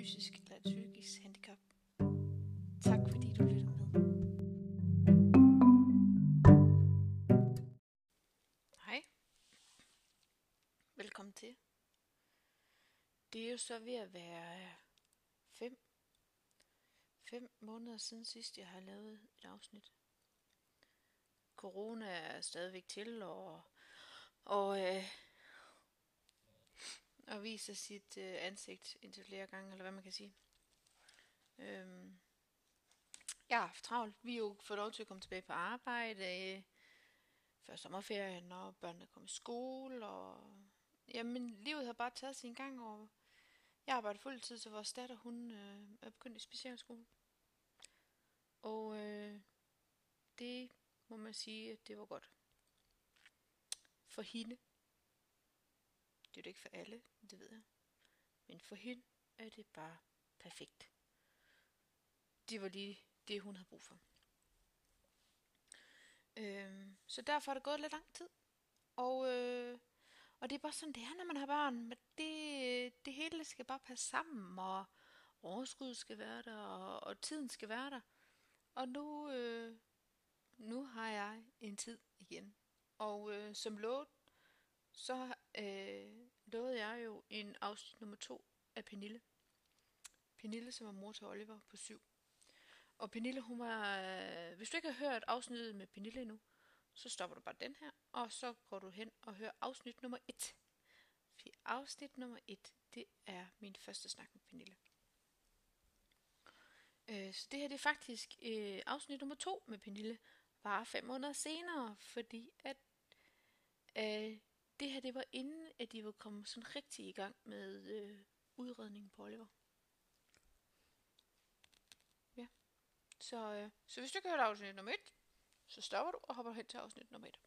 fysisk eller et psykisk handicap. Tak fordi du lyttede med. Hej. Velkommen til. Det er jo så ved at være øh, fem, fem måneder siden sidst, jeg har lavet et afsnit. Corona er stadigvæk til, og, og øh, og viser sit øh, ansigt indtil flere gange, eller hvad man kan sige. Øhm, jeg har haft travlt. Vi er jo fået lov til at komme tilbage på arbejde øh, før sommerferien, når børnene kom i skole, og jamen, livet har bare taget sin gang, og jeg arbejder fuldtid, så vores datter, hun øh, er begyndt i specialskole. Og øh, det må man sige, at det var godt. For hende. Det er det ikke for alle, det ved jeg. Men for hende er det bare perfekt. Det var lige det, hun havde brug for. Øhm, så derfor er det gået lidt lang tid. Og, øh, og det er bare sådan, det er, når man har børn. Men det, det hele skal bare passe sammen, og overskuddet skal være der, og, og tiden skal være der. Og nu, øh, nu har jeg en tid igen. Og øh, som lovet, så øh, lovede jeg jo en afsnit nummer to af Pernille. Pernille, som er mor til Oliver på syv. Og Pernille, hun var... Øh, hvis du ikke har hørt afsnittet med Pernille endnu, så stopper du bare den her, og så går du hen og hører afsnit nummer 1. Fordi afsnit nummer 1, det er min første snak med Pernille. Øh, så det her det er faktisk øh, afsnit nummer 2 med Pernille, bare fem måneder senere, fordi at øh, det her det var inden, at de var kommet sådan rigtig i gang med øh, udredningen på Oliver. Ja. Så, øh, så hvis du ikke har hørt afsnit nummer 1, så stopper du og hopper hen til afsnit nummer 1.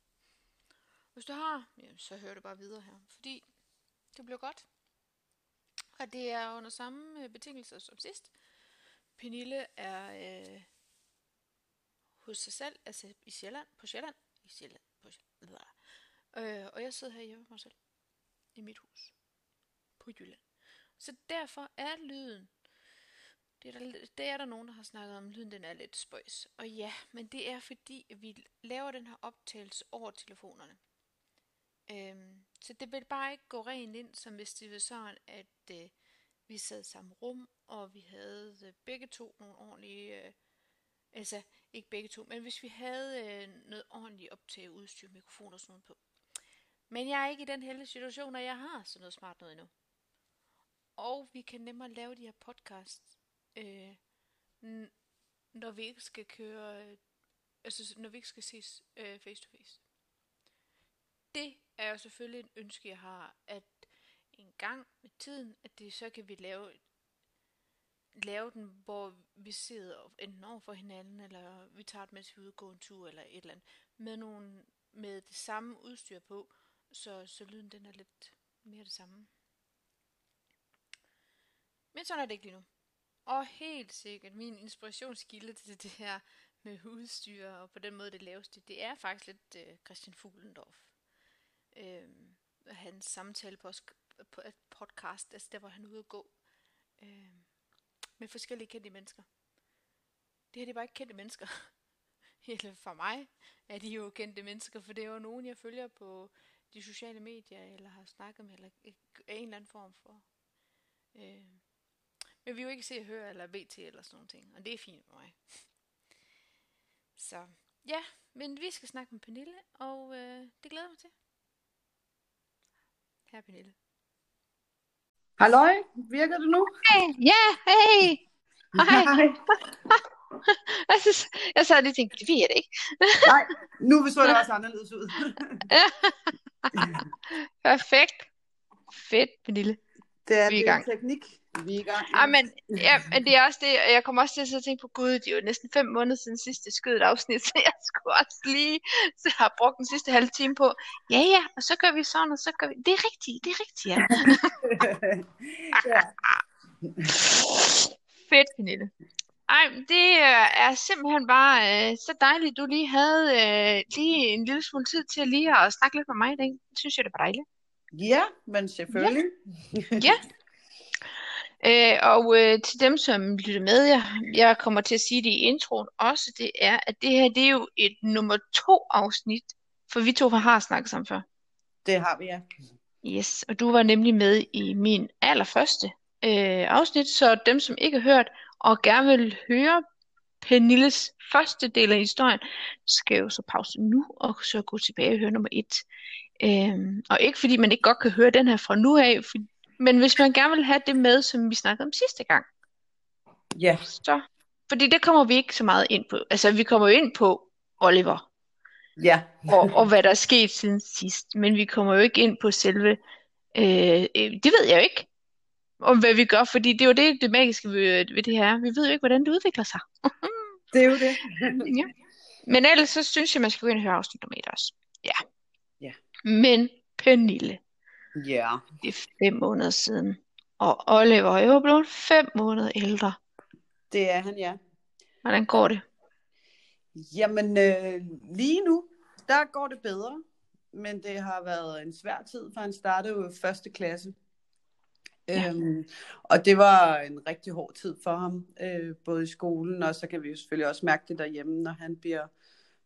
Hvis du har, ja, så hører du bare videre her, fordi det bliver godt. Og det er under samme øh, betingelser som sidst. Pernille er øh, hos sig selv, altså i Sjælland, på Sjælland, i Sjælland, på Sjælland, øh, og jeg sidder her hjemme mig selv, i mit hus, på Jylland. Så derfor er lyden, det er, der, det er der nogen, der har snakket om, lyden den er lidt spøjs. Og ja, men det er fordi, at vi laver den her optagelse over telefonerne. Øhm, så det vil bare ikke gå rent ind, som hvis det var sådan, at øh, vi sad i samme rum, og vi havde øh, begge to nogle ordentlige, øh, altså ikke begge to, men hvis vi havde øh, noget ordentligt optag udstyr, mikrofon og sådan noget på. Men jeg er ikke i den heldige situation, at jeg har sådan noget smart noget endnu. Og vi kan nemmere lave de her podcasts, øh, når vi ikke skal køre, øh, altså når vi ikke skal ses øh, face to face. Det er jo selvfølgelig en ønske, jeg har, at en gang med tiden, at det så kan vi lave lave den, hvor vi sidder enten over for hinanden, eller vi tager det, mens vi udgår en tur, eller et eller andet, med, nogle, med det samme udstyr på, så, så lyden den er lidt mere det samme. Men sådan er det ikke lige nu. Og helt sikkert, min inspirationskilde til det her med udstyr, og på den måde det laves det, det er faktisk lidt øh, Christian Fuglendorf. Øh, hans samtale på, på et podcast, altså der hvor han ude at gå. Øh, med forskellige kendte mennesker. Det her det er bare ikke kendte mennesker. Eller for mig er de jo kendte mennesker, for det er jo nogen, jeg følger på de sociale medier, eller har snakket med, eller en eller anden form for. Øh. Men vi vil jo ikke se og høre, eller BT, eller sådan nogle ting, og det er fint for mig. Så ja, men vi skal snakke med Pernille, og øh, det glæder mig til. Her Pernille. Halløj, virker det nu? Hey, ja, hey. Hej. jeg, synes, jeg sad lige og tænkte, det ved jeg det ikke. Nej, nu så det også anderledes ud. Perfekt. Fedt, Pernille. Det er, vi er i gang. teknik. Vi er i gang. Ja. Ah, men, ja, men det er også det, jeg kommer også til at tænke på, gud, det er jo næsten fem måneder siden sidste skød et afsnit, så jeg skulle også lige, så jeg har brugt den sidste halve time på, ja ja, og så gør vi sådan, og så gør vi, det er rigtigt, det er rigtigt, ja. ja. Fedt, Pernille. Ej, det er simpelthen bare øh, så dejligt, du lige havde øh, lige en lille smule tid til lige at snakke lidt med mig i dag. Det synes jeg, det var dejligt. Ja, men selvfølgelig. Ja. ja. Øh, og øh, til dem, som lytter med, jeg, jeg kommer til at sige det i introen også, det er, at det her det er jo et nummer to afsnit, for vi to har snakket sammen før. Det har vi, ja. Yes, og du var nemlig med i min allerførste øh, afsnit, så dem, som ikke har hørt og gerne vil høre Pernilles første del af historien, skal jo så pause nu og så gå tilbage og høre nummer et. Øhm, og ikke fordi man ikke godt kan høre den her fra nu af, for, men hvis man gerne vil have det med, som vi snakkede om sidste gang. Ja. Så, fordi det kommer vi ikke så meget ind på. Altså vi kommer jo ind på Oliver. Ja. og, og hvad der er sket siden sidst. Men vi kommer jo ikke ind på selve, øh, øh det ved jeg jo ikke, om hvad vi gør, fordi det er jo det, det magiske ved, ved det her. Vi ved jo ikke, hvordan det udvikler sig. det er jo det. ja. Men ellers så synes jeg, man skal gå ind og høre afsnit nummer et også. Ja. Ja. Men Pernille. Ja. Det er fem måneder siden. Og Oliver er jo blevet fem måneder ældre. Det er han, ja. Hvordan går det? Jamen, øh, lige nu, der går det bedre. Men det har været en svær tid, for han startede jo første klasse. Ja. Øhm, og det var en rigtig hård tid for ham, øh, både i skolen, og så kan vi jo selvfølgelig også mærke det derhjemme, når han bliver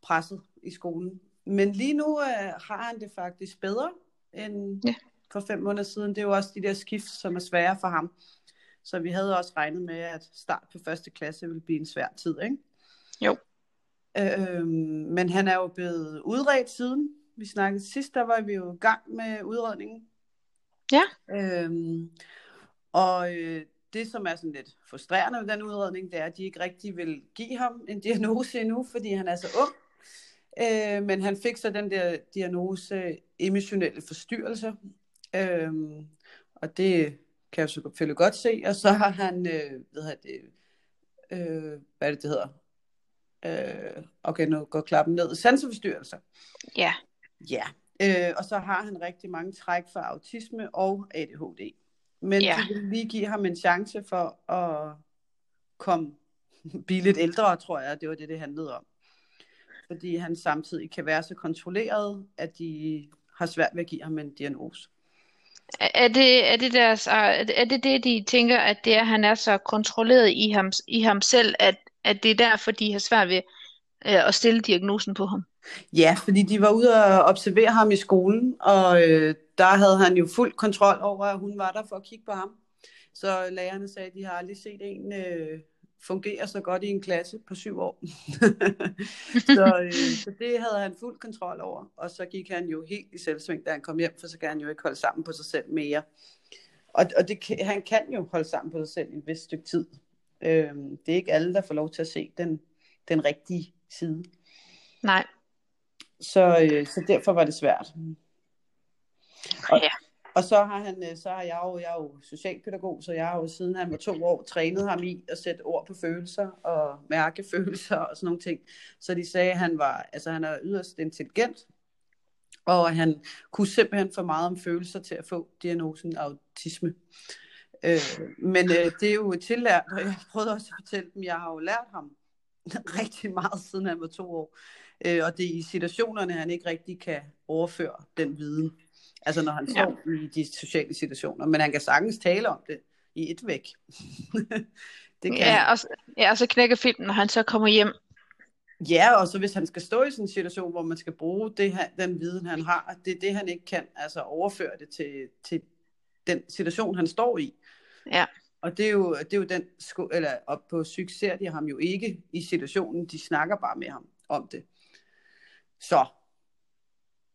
presset i skolen. Men lige nu øh, har han det faktisk bedre end ja. for fem måneder siden. Det er jo også de der skift, som er svære for ham. Så vi havde også regnet med, at start på første klasse ville blive en svær tid, ikke? Jo. Øhm, men han er jo blevet udredt siden. Vi snakkede sidst, der var vi jo i gang med udredningen. Ja. Øhm, og øh, det, som er sådan lidt frustrerende ved den udredning, det er, at de ikke rigtig vil give ham en diagnose endnu, fordi han er så ung. Øh, men han fik så den der diagnose emotionelle forstyrrelser. Øh, og det kan jeg selvfølgelig godt se. Og så har han, øh, hvad hedder det, øh, hvad er det, det hedder? Øh, okay, nu går klappen ned. Sanseforstyrrelser. Ja. Ja. Øh, og så har han rigtig mange træk for autisme og ADHD. Men ja. de vil lige give ham en chance for at komme, blive lidt ældre, tror jeg, det var det, det handlede om. Fordi han samtidig kan være så kontrolleret, at de har svært ved at give ham en diagnose. Er det, er det, deres, er det det, de tænker, at det er, at han er så kontrolleret i ham, i ham selv, at, at det er derfor, de har svært ved øh, at stille diagnosen på ham? Ja, fordi de var ude og observere ham i skolen, og øh, der havde han jo fuld kontrol over, at hun var der for at kigge på ham. Så lærerne sagde, at de har aldrig set en øh, fungere så godt i en klasse på syv år. så, øh, så det havde han fuld kontrol over, og så gik han jo helt i selvsving, da han kom hjem, for så kan han jo ikke holde sammen på sig selv mere. Og, og det, han kan jo holde sammen på sig selv i et vist stykke tid. Øh, det er ikke alle, der får lov til at se den, den rigtige side. Nej. Så, øh, så derfor var det svært. Og, ja. og så har han, øh, så har jeg jo, jeg er jo socialpædagog, så jeg har jo siden han var to år trænet ham i at sætte ord på følelser og mærke følelser og sådan nogle ting. Så de sagde, at han var, altså han er yderst intelligent, og han kunne simpelthen for meget om følelser til at få diagnosen autisme. Øh, men øh, det er jo tillært, og jeg prøvede også at fortælle dem, jeg har jo lært ham rigtig meget, siden han var to år. Øh, og det er i situationerne, han ikke rigtig kan overføre den viden. Altså når han står ja. i de sociale situationer. Men han kan sagtens tale om det i et væk. det kan ja, og, ja, og så knækker filmen, når han så kommer hjem. Ja, og så hvis han skal stå i sådan en situation, hvor man skal bruge det her, den viden, han har, det er det, han ikke kan, altså overføre det til, til den situation, han står i. Ja. Og det er jo, det er jo den, eller op på psyk ser de ham jo ikke i situationen, de snakker bare med ham om det. Så,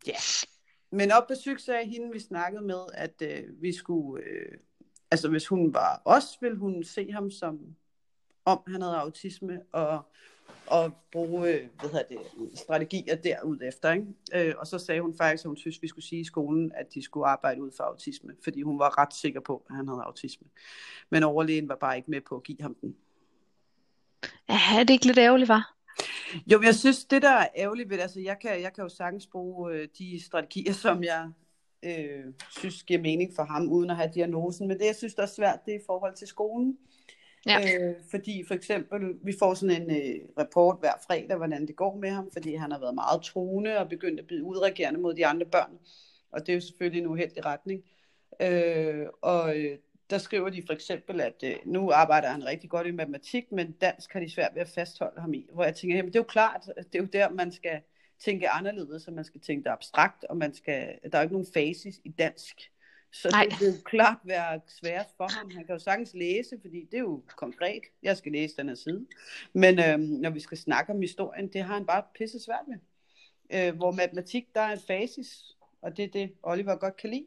ja. Men op på psyk sagde hende, vi snakkede med, at øh, vi skulle, øh, altså hvis hun var os, ville hun se ham som, om han havde autisme, og, og bruge øh, hvad hedder det, strategier derud efter. Ikke? Øh, og så sagde hun faktisk, at hun synes, vi skulle sige i skolen, at de skulle arbejde ud for autisme, fordi hun var ret sikker på, at han havde autisme. Men overlægen var bare ikke med på at give ham den. Ja, er det ikke lidt ærgerligt, var? Jo, men jeg synes, det der er ærgerligt ved altså jeg kan, jeg kan jo sagtens bruge øh, de strategier, som jeg øh, synes giver mening for ham, uden at have diagnosen. Men det, jeg synes, der er svært, det er i forhold til skolen. Ja. Øh, fordi for eksempel, vi får sådan en øh, rapport hver fredag, hvordan det går med ham, fordi han har været meget truende og begyndt at blive udreagerende mod de andre børn. Og det er jo selvfølgelig en uheldig retning. Øh, og øh, der skriver de for eksempel, at øh, nu arbejder han rigtig godt i matematik, men dansk har de svært ved at fastholde ham i. Hvor jeg tænker, jamen det er jo klart, det er jo der, man skal tænke anderledes, så man skal tænke det abstrakt, og man skal, der er jo ikke nogen fasis i dansk. Så Nej. det vil jo klart være svært for ham. Han kan jo sagtens læse, fordi det er jo konkret. Jeg skal læse den her side. Men øhm, når vi skal snakke om historien, det har han bare pisse svært med. Øh, hvor matematik, der er en fasis, og det er det, Oliver godt kan lide.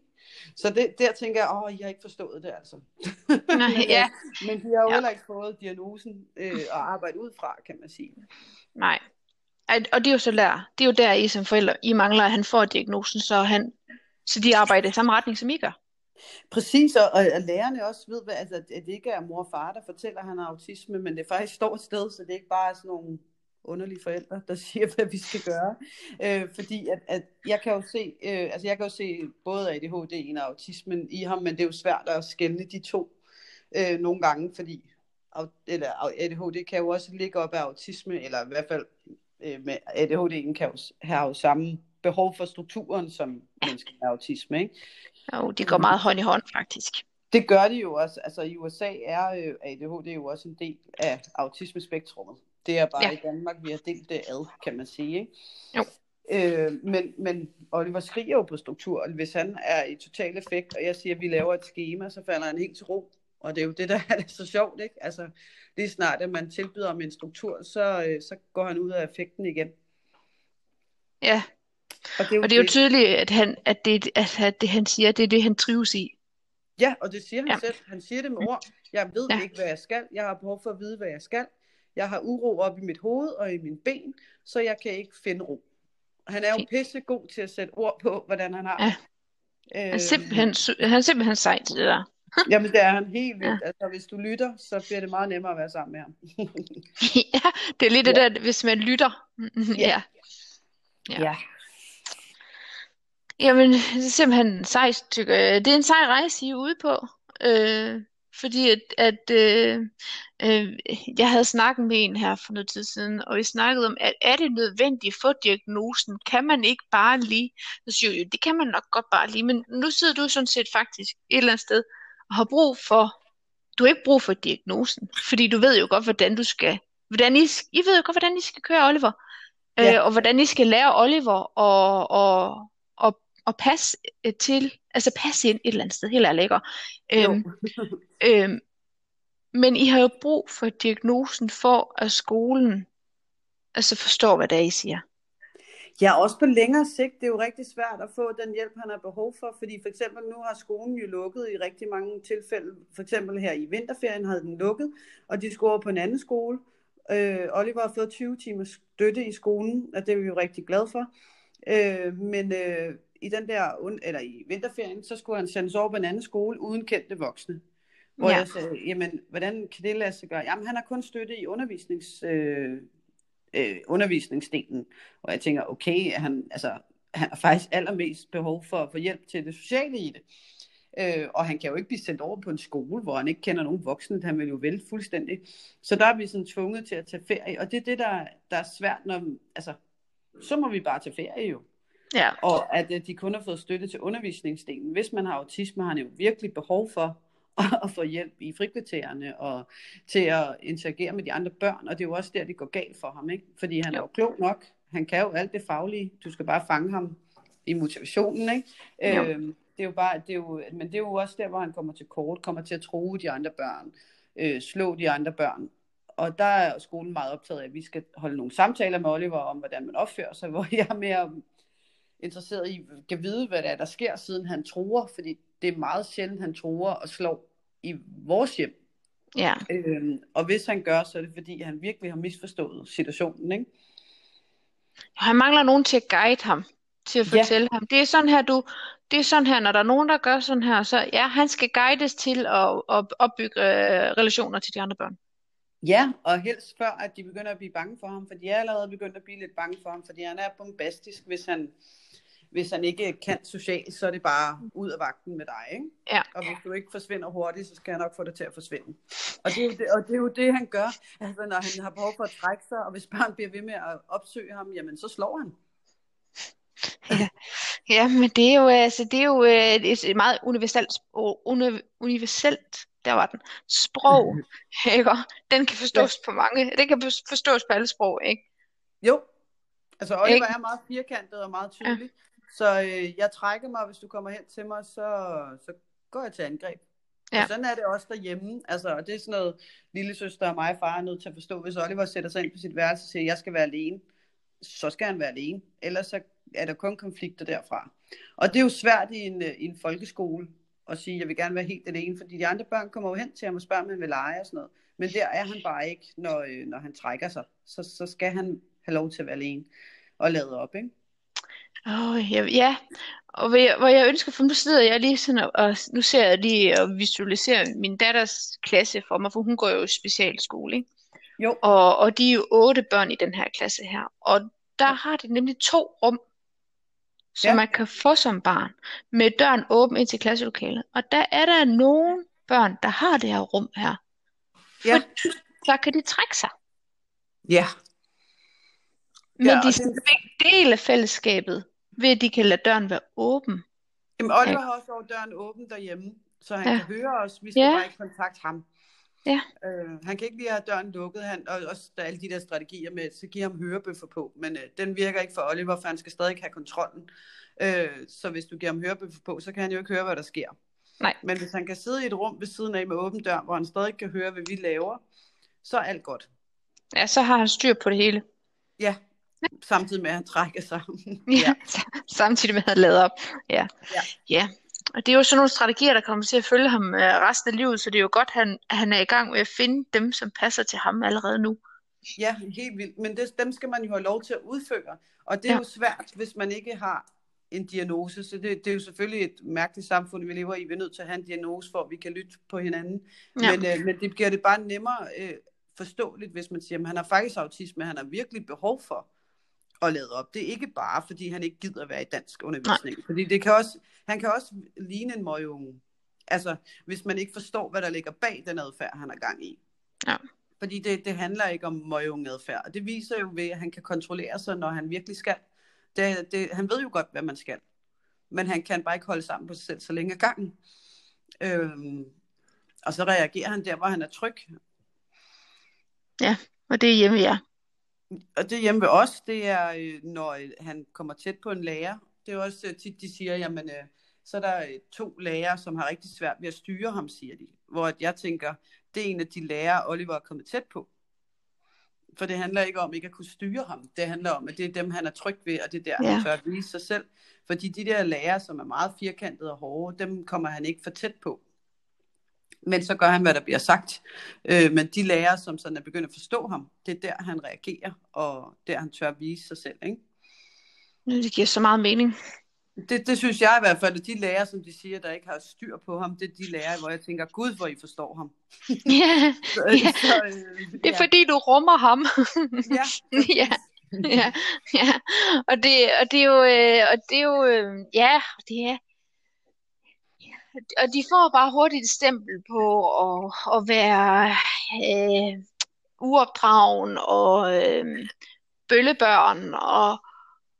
Så det, der tænker jeg, åh, I har ikke forstået det altså. Nej, men, ja. øh, men de har jo Ja. heller ikke fået diagnosen øh, at arbejde ud fra, kan man sige. Nej. Ej, Og det er jo så der, det er jo der, I som forældre, I mangler, at han får diagnosen, så, han, så de arbejder i samme retning, som I gør. Præcis, og, og lærerne også ved, hvad, altså, at det ikke er mor og far, der fortæller, at han har autisme, men det faktisk står et sted, så det er ikke bare er sådan nogle underlige forældre, der siger, hvad vi skal gøre. Øh, fordi at, at jeg kan jo se, øh, altså jeg kan jo se både ADHD'en og autismen i ham, men det er jo svært at skelne de to øh, nogle gange, fordi eller ADHD kan jo også ligge op af autisme, eller i hvert fald øh, med ADHD'en kan jo have jo samme behov for strukturen, som mennesker med autisme, ikke? Og de går meget hånd i hånd, faktisk. Det gør de jo også. Altså i USA er øh, ADHD jo også en del af autismespektrummet. Det er bare Ja. i Danmark, vi har delt det ad, kan man sige. Ikke? Jo. Øh, men, men Oliver skriger jo på struktur, og hvis han er i total effekt, og jeg siger, at vi laver et schema, så falder han helt til ro. Og det er jo det, der er det så sjovt, ikke? Altså, lige snart, at man tilbyder ham en struktur, så, øh, så går han ud af effekten igen. Ja, Og det er jo, og det er jo tydeligt, at, han, at, det, at, det, han siger, det er det, han trives i. Ja, og det siger han Ja. ja. selv. Han siger det med ord. Jeg ved Ja. ja. ikke, hvad jeg skal. Jeg har behov for at vide, hvad jeg skal. Jeg har uro op i mit hoved og i mine ben, så jeg kan ikke finde ro. Han er jo Fint. pisse god til at sætte ord på, hvordan han har Ja. det. Han er Øh, simpelthen, han er simpelthen sej til det der. Jamen, det er han helt vildt. Ja. Ja. Altså, hvis du lytter, så bliver det meget nemmere at være sammen med ham. ja, det er lidt det der, hvis man lytter. ja. Ja. ja. Jamen, det er simpelthen sejt, tykker jeg. Det er en sej rejse, I er ude på. Øh, fordi at, at øh, øh, jeg havde snakket med en her for noget tid siden, og vi snakkede om, at er det nødvendigt for diagnosen? Kan man ikke bare lige? Så siger jeg, jo, det kan man nok godt bare lige, men nu sidder du sådan set faktisk et eller andet sted og har brug for, du har ikke brug for diagnosen, fordi du ved jo godt, hvordan du skal, hvordan I, I ved jo godt, hvordan I skal køre Oliver, Ja. øh, og hvordan I skal lære Oliver og, og, og, og passe øh, til, altså passe ind et eller andet sted, helt ærligt, ikke? Øhm, øhm, men I har jo brug for diagnosen for, at skolen altså forstår, hvad det er, I siger. Ja, også på længere sigt, det er jo rigtig svært at få den hjælp, han har behov for, fordi for eksempel nu har skolen jo lukket i rigtig mange tilfælde. For eksempel her i vinterferien havde den lukket, og de skulle over på en anden skole. Øh, Oliver har fået 20 timers støtte i skolen, og det er vi jo rigtig glade for. Øh, men øh, i den der, eller i vinterferien, så skulle han sendes over på en anden skole uden kendte voksne. Hvor Ja. jeg sagde, jamen, hvordan kan det lade sig gøre? Jamen, han har kun støtte i undervisnings, øh, øh, undervisningsdelen. Og jeg tænker, okay, han, altså, han har faktisk allermest behov for at få hjælp til det sociale i det. Øh, og han kan jo ikke blive sendt over på en skole, hvor han ikke kender nogen voksne. Han vil jo vælte fuldstændig. Så der er vi sådan tvunget til at tage ferie. Og det er det, der, der er svært, når, altså, så må vi bare tage ferie jo. Ja, Og at øh, de kun har fået støtte til undervisningsdelen. Hvis man har autisme, har han jo virkelig behov for at få hjælp i frikvartererne og til at interagere med de andre børn. Og det er jo også der, det går galt for ham. Ikke? Fordi han er jo klog nok. Han kan jo alt det faglige. Du skal bare fange ham i motivationen. Ikke? Jo. Øhm, det er jo bare, det er jo, men det er jo også der, hvor han kommer til kort, kommer til at true de andre børn, øh, slå de andre børn. Og der er skolen meget optaget af, at vi skal holde nogle samtaler med Oliver om, hvordan man opfører sig, hvor jeg er mere interesseret i at vide, hvad der er, der sker, siden han truer, fordi det er meget sjældent, han truer og slår i vores hjem. ja, Øhm, og hvis han gør, så er det fordi, han virkelig har misforstået situationen. Ikke? han mangler nogen til at guide ham, til at Ja. fortælle ham. Det er sådan her, du, det er sådan her, når der er nogen, der gør sådan her, så ja, han skal guides til at, at opbygge øh, relationer til de andre børn. Ja, og helst før, at de begynder at blive bange for ham, for de er allerede begyndt at blive lidt bange for ham, fordi han er bombastisk, hvis han, hvis han ikke kan socialt, så er det bare ud af vagten med dig, ikke? Ja. Og hvis du ikke forsvinder hurtigt, så skal jeg nok få dig til at forsvinde. Og det er jo det, og det, er jo det han gør, altså, når han har behov for at trække sig, og hvis barn bliver ved med at opsøge ham, jamen så slår han. Ja, men det er jo, altså, det er jo øh, et meget universelt, uni, universelt, der var den, sprog, ikke? Den kan forstås på mange, det kan forstås på alle sprog, ikke? Jo, altså Oliver Ikke? er meget firkantet og meget tydelig, Så øh, jeg trækker mig, hvis du kommer hen til mig, så, så går jeg til angreb. Ja. Og sådan er det også derhjemme. Altså, og det er sådan noget, lille søster og mig og far er nødt til at forstå. Hvis Oliver sætter sig ind på sit værelse og siger, at jeg skal være alene, så skal han være alene. Ellers så er der kun konflikter derfra. Og det er jo svært i en, i en folkeskole at sige, at jeg vil gerne være helt alene, fordi de andre børn kommer jo hen til ham og spørger, om han vil lege og sådan noget. Men der er han bare ikke, når, øh, når han trækker sig. Så, så skal han have lov til at være alene og lade op, ikke? Oh, ja, ja, og hvor jeg, hvor jeg ønsker, for nu sidder jeg lige sådan, og, og nu ser jeg lige og visualiserer min datters klasse for mig, for hun går jo i specialskole, ikke? Jo. Og, og de er jo otte børn i den her klasse her, og der har de nemlig to rum, som ja. man kan få som barn, med døren åben ind til klasselokalet. Og der er der nogle børn, der har det her rum her. For Ja. så kan de trække sig. Ja. Men Ja, de og skal det- ikke dele fællesskabet, ved at de kan lade døren være åben. Jamen, Oliver har også over døren åben derhjemme, så han Ja. ja. kan høre os. Vi skal Ja. ja. bare ikke kontakte ham. Ja. Øh, han kan ikke lige have døren lukket, han, og også der er alle de der strategier med, så giver ham hørebøffer på, men øh, den virker ikke for Oliver, for han skal stadig have kontrollen. Øh, så hvis du giver ham hørebøffer på, så kan han jo ikke høre, hvad der sker. Nej. Men hvis han kan sidde i et rum ved siden af med åben dør, hvor han stadig kan høre, hvad vi laver, så er alt godt. Ja, så har han styr på det hele. Ja, samtidig med, at han trækker sig. Ja, samtidig med at han lader op. Ja. Ja. ja. Og det er jo sådan nogle strategier, der kommer til at følge ham øh, resten af livet, så det er jo godt, at han, han er i gang med at finde dem, som passer til ham allerede nu. Ja, helt vildt. Men det, dem skal man jo have lov til at udføre. Og det er Ja. jo svært, hvis man ikke har en diagnose. Så det, det er jo selvfølgelig et mærkeligt samfund, vi lever i. Vi er nødt til at have en diagnose, for at vi kan lytte på hinanden. Ja. Men, øh, men det gør det bare nemmere øh, forståeligt, hvis man siger, at han har faktisk autisme, han har virkelig behov for at lade op. Det er ikke bare, fordi han ikke gider at være i dansk undervisning. Fordi det kan også, han kan også ligne en møgung. Altså, hvis man ikke forstår, hvad der ligger bag den adfærd, han har gang i. Ja. Fordi det, det handler ikke om møgung-adfærd. Og det viser jo ved, at han kan kontrollere sig, når han virkelig skal. Det, det, han ved jo godt, hvad man skal. Men han kan bare ikke holde sammen på sig selv så længe ad gangen. Øhm, og så reagerer han der, hvor han er tryg. Og det er hjemme, ja. Og det hjemme ved os, det er, øh, når øh, han kommer tæt på en lærer. Det er også øh, tit, de siger, jamen, så er der to lærere, som har rigtig svært ved at styre ham, siger de. Hvor at jeg tænker, det er en af de lærere, Oliver er kommet tæt på. For det handler ikke om ikke at kunne styre ham. Det handler om, at det er dem, han er tryg ved, og det er der, Ja. han tør at vise sig selv. Fordi de der lærere, som er meget firkantede og hårde, dem kommer han ikke for tæt på. Men så gør han, hvad der bliver sagt. Øh, men de lærere, som sådan er begyndt at forstå ham, det er der, han reagerer, og der, han tør at vise sig selv. Ikke? Det giver så meget mening. Det, det synes jeg i hvert fald, at de lærere, som de siger, der ikke har styr på ham, det er de lærere, hvor jeg tænker, gud, hvor I forstår ham. ja, Så, Ja. så, øh, det er fordi, du rummer ham. Ja, ja, ja, ja. Og det, og det er jo, øh, og det er jo, øh, ja, det er, og de får bare hurtigt et stempel på at, at være øh, uopdragen og øh, bøllebørn og,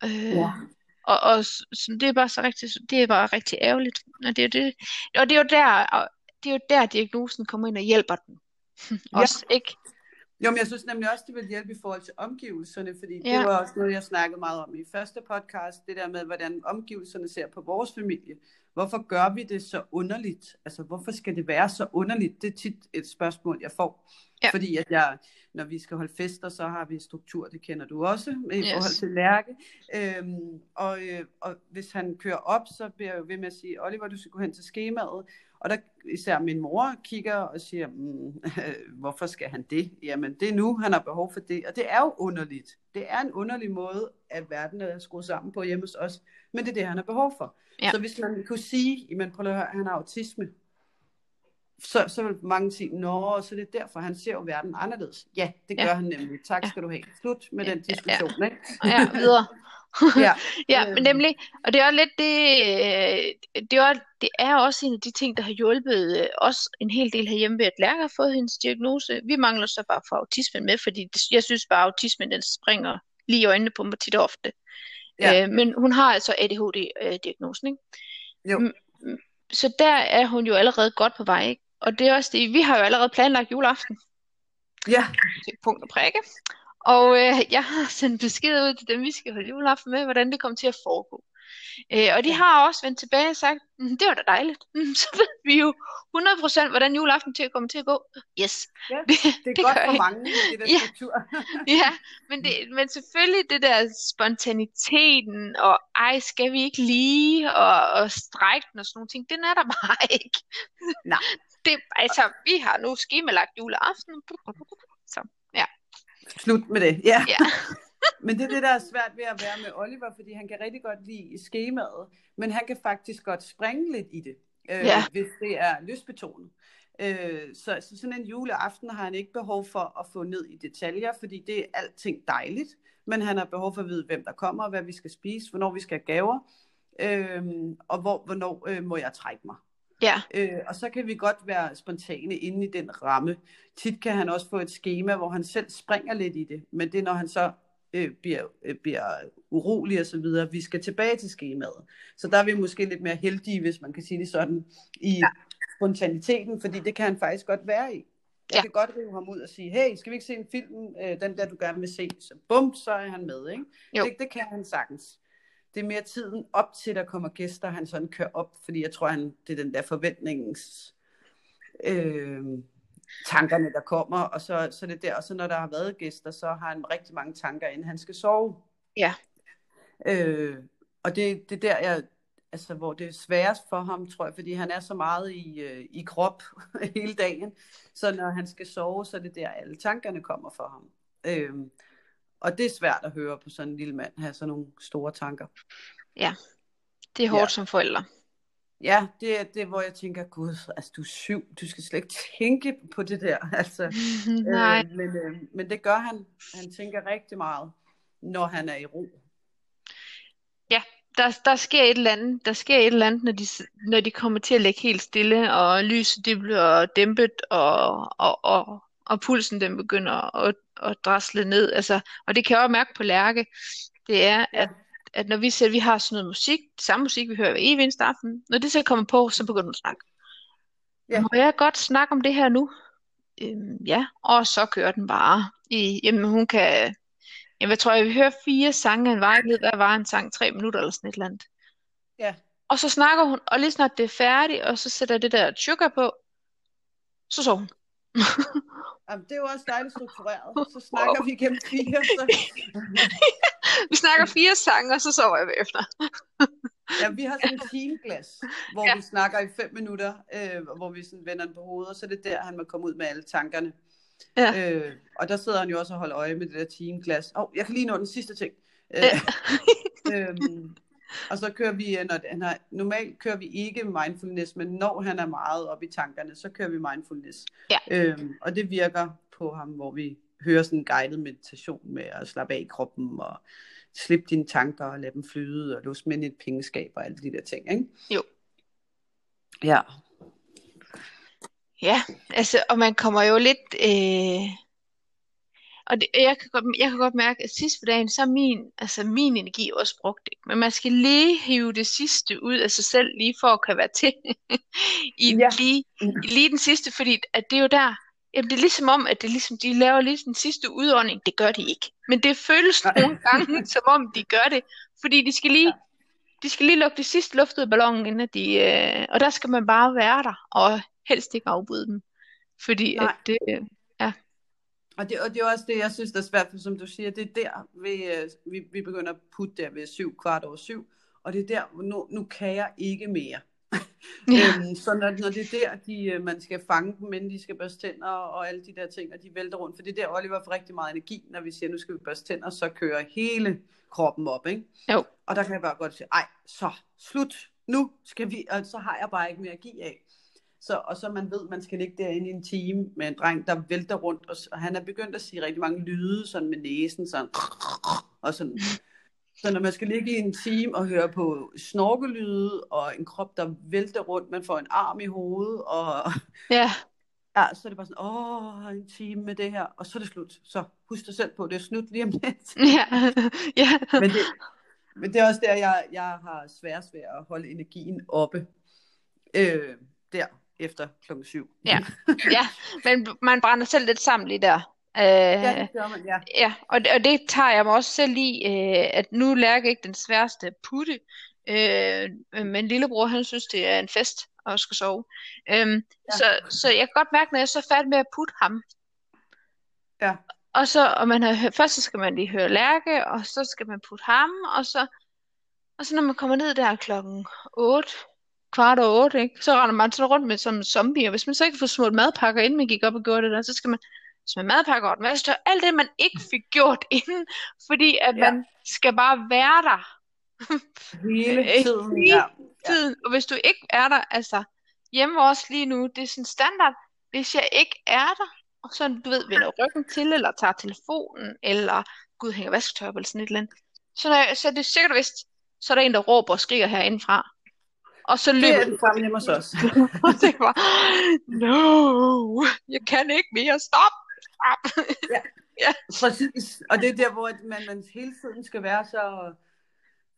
øh, Ja. og, og så det er bare så rigtig, det er bare rigtig ærgerligt. Og det er jo det, og det er jo der, og det er jo der diagnosen kommer ind og hjælper den. Også, ikke? Jo, men jeg synes nemlig også, det vil hjælpe i forhold til omgivelserne, fordi Ja. det var også noget, jeg snakkede meget om i første podcast, det der med, hvordan omgivelserne ser på vores familie. Hvorfor gør vi det så underligt? Altså, hvorfor skal det være så underligt? Det er tit et spørgsmål, jeg får. Ja. Fordi at jeg, når vi skal holde fester, så har vi struktur, det kender du også, i Yes. forhold til Lærke. Øhm, og, øh, og hvis han kører op, så bliver jeg jo ved med at sige, Oliver, du skal gå hen til skemaet. Og der især min mor kigger og siger, mm, hvorfor skal han det? Jamen, det er nu, han har behov for det. Og det er jo underligt. Det er en underlig måde, at verden er skruet sammen på hjemme hos os. Men det er det, han har behov for. Ja. Så hvis man kunne sige, jamen prøv at høre, han har autisme, så, så vil mange sige, nå, så det er derfor, han ser jo verden anderledes. Ja, det gør Ja. han nemlig. Tak Ja. skal du have. Slut med Ja, den ja, diskussion, ikke? Ja, videre. Ja. Ja, Øhm. men nemlig, og det er også lidt det, øh, det er, det er også en af de ting, der har hjulpet øh, os en hel del herhjemme ved, at Lærke har fået hendes diagnose. Vi mangler så bare for autismen med, fordi det, jeg synes bare, at autismen den springer lige i øjnene på mig tit og ofte. Ja. Øh, men hun har altså ADHD-diagnosen, ikke? Jo. Så der er hun jo allerede godt på vej, ikke? Og det er også det, vi har jo allerede planlagt juleaften Ja, til punkt og prikke. Og øh, jeg har sendt besked ud til dem, vi skal holde juleaften med, hvordan det kommer til at foregå. Øh, og de har også vendt tilbage og sagt, mm, det var da dejligt. Mm, så ved vi jo 100% hvordan juleaften til kommer til at gå. Yes. Ja, Det, Det er det godt for mange med det der Ja. struktur. Ja, men, det, men selvfølgelig det der spontaniteten, og ej, skal vi ikke lige, og, og strække den og sådan nogle ting, den er der bare ikke. Nej. Det, altså, vi har nu skemalagt juleaften. Slut med det. Ja. Ja. Men det er det, der er svært ved at være med Oliver, fordi han kan rigtig godt lide skemaet, men han kan faktisk godt springe lidt i det, øh, Ja. hvis det er lystbetonet. Øh, så, så sådan en juleaften har han ikke behov for at få ned i detaljer, fordi det er alting dejligt, men han har behov for at vide, hvem der kommer, hvad vi skal spise, hvornår vi skal have gaver, øh, og hvor, hvornår øh, må jeg trække mig. Ja, Øh, og så kan vi godt være spontane inde i den ramme. Tit kan han også få et schema, hvor han selv springer lidt i det, men det er, når han så øh, bliver, øh, bliver urolig og så videre. Vi skal tilbage til skemaet. Så der er vi måske lidt mere heldige, hvis man kan sige det sådan, i ja. spontaniteten, fordi det kan han faktisk godt være i. Jeg Ja. kan godt rive ham ud og sige, hey, skal vi ikke se en film, øh, den der du gerne vil se? Så bum, så er han med, ikke? Jo. Det, det kan han sagtens. Det er mere tiden op til, der kommer gæster, han sådan kører op, fordi jeg tror, han, det er den der forventningens øh, tankerne, der kommer, og så, så det der, og så når der har været gæster, så har han rigtig mange tanker, inden han skal sove. Ja. Øh, og det, det er der, jeg, altså, hvor det er sværest for ham, tror jeg, fordi han er så meget i, øh, i krop hele dagen, så når han skal sove, så er det der, alle tankerne kommer for ham. Øh, og det er svært at høre på sådan en lille mand, have sådan nogle store tanker. det er hårdt Ja. som forældre. Ja, det er det, hvor jeg tænker, gud, altså du er syv, du skal slet ikke tænke på det der. Altså, Nej, Øh, men, øh, men det gør han. Han tænker rigtig meget, når han er i ro. der, der sker et eller andet, der sker et eller andet, når de, når de kommer til at ligge helt stille, og lyset det bliver dæmpet, og, og, og, og pulsen den begynder at, at drasle ned. Altså, og det kan jeg også mærke på Lærke, det er, at, at når vi at vi har sådan noget musik, samme musik, vi hører hver evig eneste aften, når det så kommer på, så begynder hun at snakke. Ja. Må jeg godt snakke om det her nu? Øhm, ja, og så kører den bare. I, jamen, hun kan... Jamen, jeg tror, jeg vil høre fire sange en vejled. Hvad var en sang? Tre minutter eller sådan et eller andet. Ja. Og så snakker hun, og lige snart det er færdigt, og så sætter det der sugar på, så sover hun. Jamen, det er jo også dejligt struktureret. Så snakker vi gennem fire. Så... Vi snakker fire sange, og så sover jeg bagefter. Ja, vi har sådan en teamglas, hvor Ja. vi snakker i fem minutter, øh, hvor vi sådan vender den på hovedet, og så er det der, han må komme ud med alle tankerne. Ja. Øh, og der sidder han jo også og holder øje med det der teamglas. Åh, oh, jeg kan lige nå den sidste ting. Øh, øhm, og så kører vi, når han har, normalt kører vi ikke mindfulness, men når han er meget oppe i tankerne, så kører vi mindfulness. Ja. Øhm, og det virker på ham, hvor vi hører sådan en guided meditation med at slappe af i kroppen og slippe dine tanker og lade dem flyde og låse med et pengeskab og alle de der ting, ikke? Jo. Ja. Ja, altså, og man kommer jo lidt... Øh... Og det, jeg, kan godt, jeg kan godt mærke, at sidst på dagen, så er min, altså min energi også brugt. Ikke? Men man skal lige hive det sidste ud af sig selv, lige for at kan være til i Ja. lige, i lige den sidste, fordi at det er jo der, jamen det er ligesom om, at det ligesom, de laver lige den sidste udånding. Det gør de ikke. Men det føles Nej. nogle gange, som om de gør det, fordi de skal lige, de skal lige lukke det sidste luft ud af ballonen, inden de, øh, og der skal man bare være der, og helst ikke afbryde dem. Fordi Nej. at det, øh, Og det, og det er også det, jeg synes, der er svært, for som du siger, det er der, vi, øh, vi, vi begynder at putte der ved syv, kvart over syv, og det er der, nu, nu kan jeg ikke mere. ja, Øhm, så når, når det er der, de, øh, man skal fange dem, inden de skal børste tænder og alle de der ting, og de vælter rundt, for det er der, Oliver får rigtig meget energi, når vi siger, nu skal vi børste tænder, så kører hele kroppen op, ikke? Jo. Og der kan jeg bare godt sige, ej, så slut, nu skal vi, og så har jeg bare ikke mere at give af. Så, og så man ved, man skal ligge derinde i en time med en dreng, der vælter rundt, og, og han er begyndt at sige rigtig mange lyde, sådan med næsen, sådan, og sådan. Så når man skal ligge i en time og høre på snorkelyde, og en krop, der vælter rundt, man får en arm i hovedet, og ja, ja, så er det bare sådan, åh, en time med det her, og så er det slut. Så husk dig selv på, det er slut lige om lidt. ja, ja, Men det, men det er også der, jeg, jeg har svært ved at holde energien oppe. Øh, der, efter klokken syv. Ja. ja, men man brænder selv lidt sammen lige der. Øh, ja, det gør man, ja. Ja, og det, og det tager jeg mig også selv i, øh, at nu lærer jeg ikke den sværeste at putte, Øh, men lillebror, han synes, det er en fest at skal sove. Øhm, ja. så, så jeg kan godt mærke, når jeg så er færdig med at putte ham, Ja. og så, og man har, først så skal man lige høre Lærke, og så skal man putte ham, og så, og så når man kommer ned der klokken 8, kvart over 8, ikke, så render man så rundt med som en zombie, og hvis man så ikke får smurt madpakker, inden man gik op og gjorde det der, så skal man smide madpakker over den værste, og alt det, man ikke fik gjort inden, fordi at Ja. man skal bare være der Hele tiden. hele Ja. tiden, og hvis du ikke er der, altså hjemme også lige nu, det er sådan standard, hvis jeg ikke er der, og så du ved, vender ryggen til, eller tager telefonen, eller gud hænger vasketøj på, eller sådan et eller andet, så, når jeg, så er det sikkert og vist, så er der en, der råber og skriger herindefra. Og så Det løber er det samme hjemme hos os. og det var, no, jeg kan ikke mere, stop, stop. Præcis. Og det er der, hvor man, man hele tiden skal være så,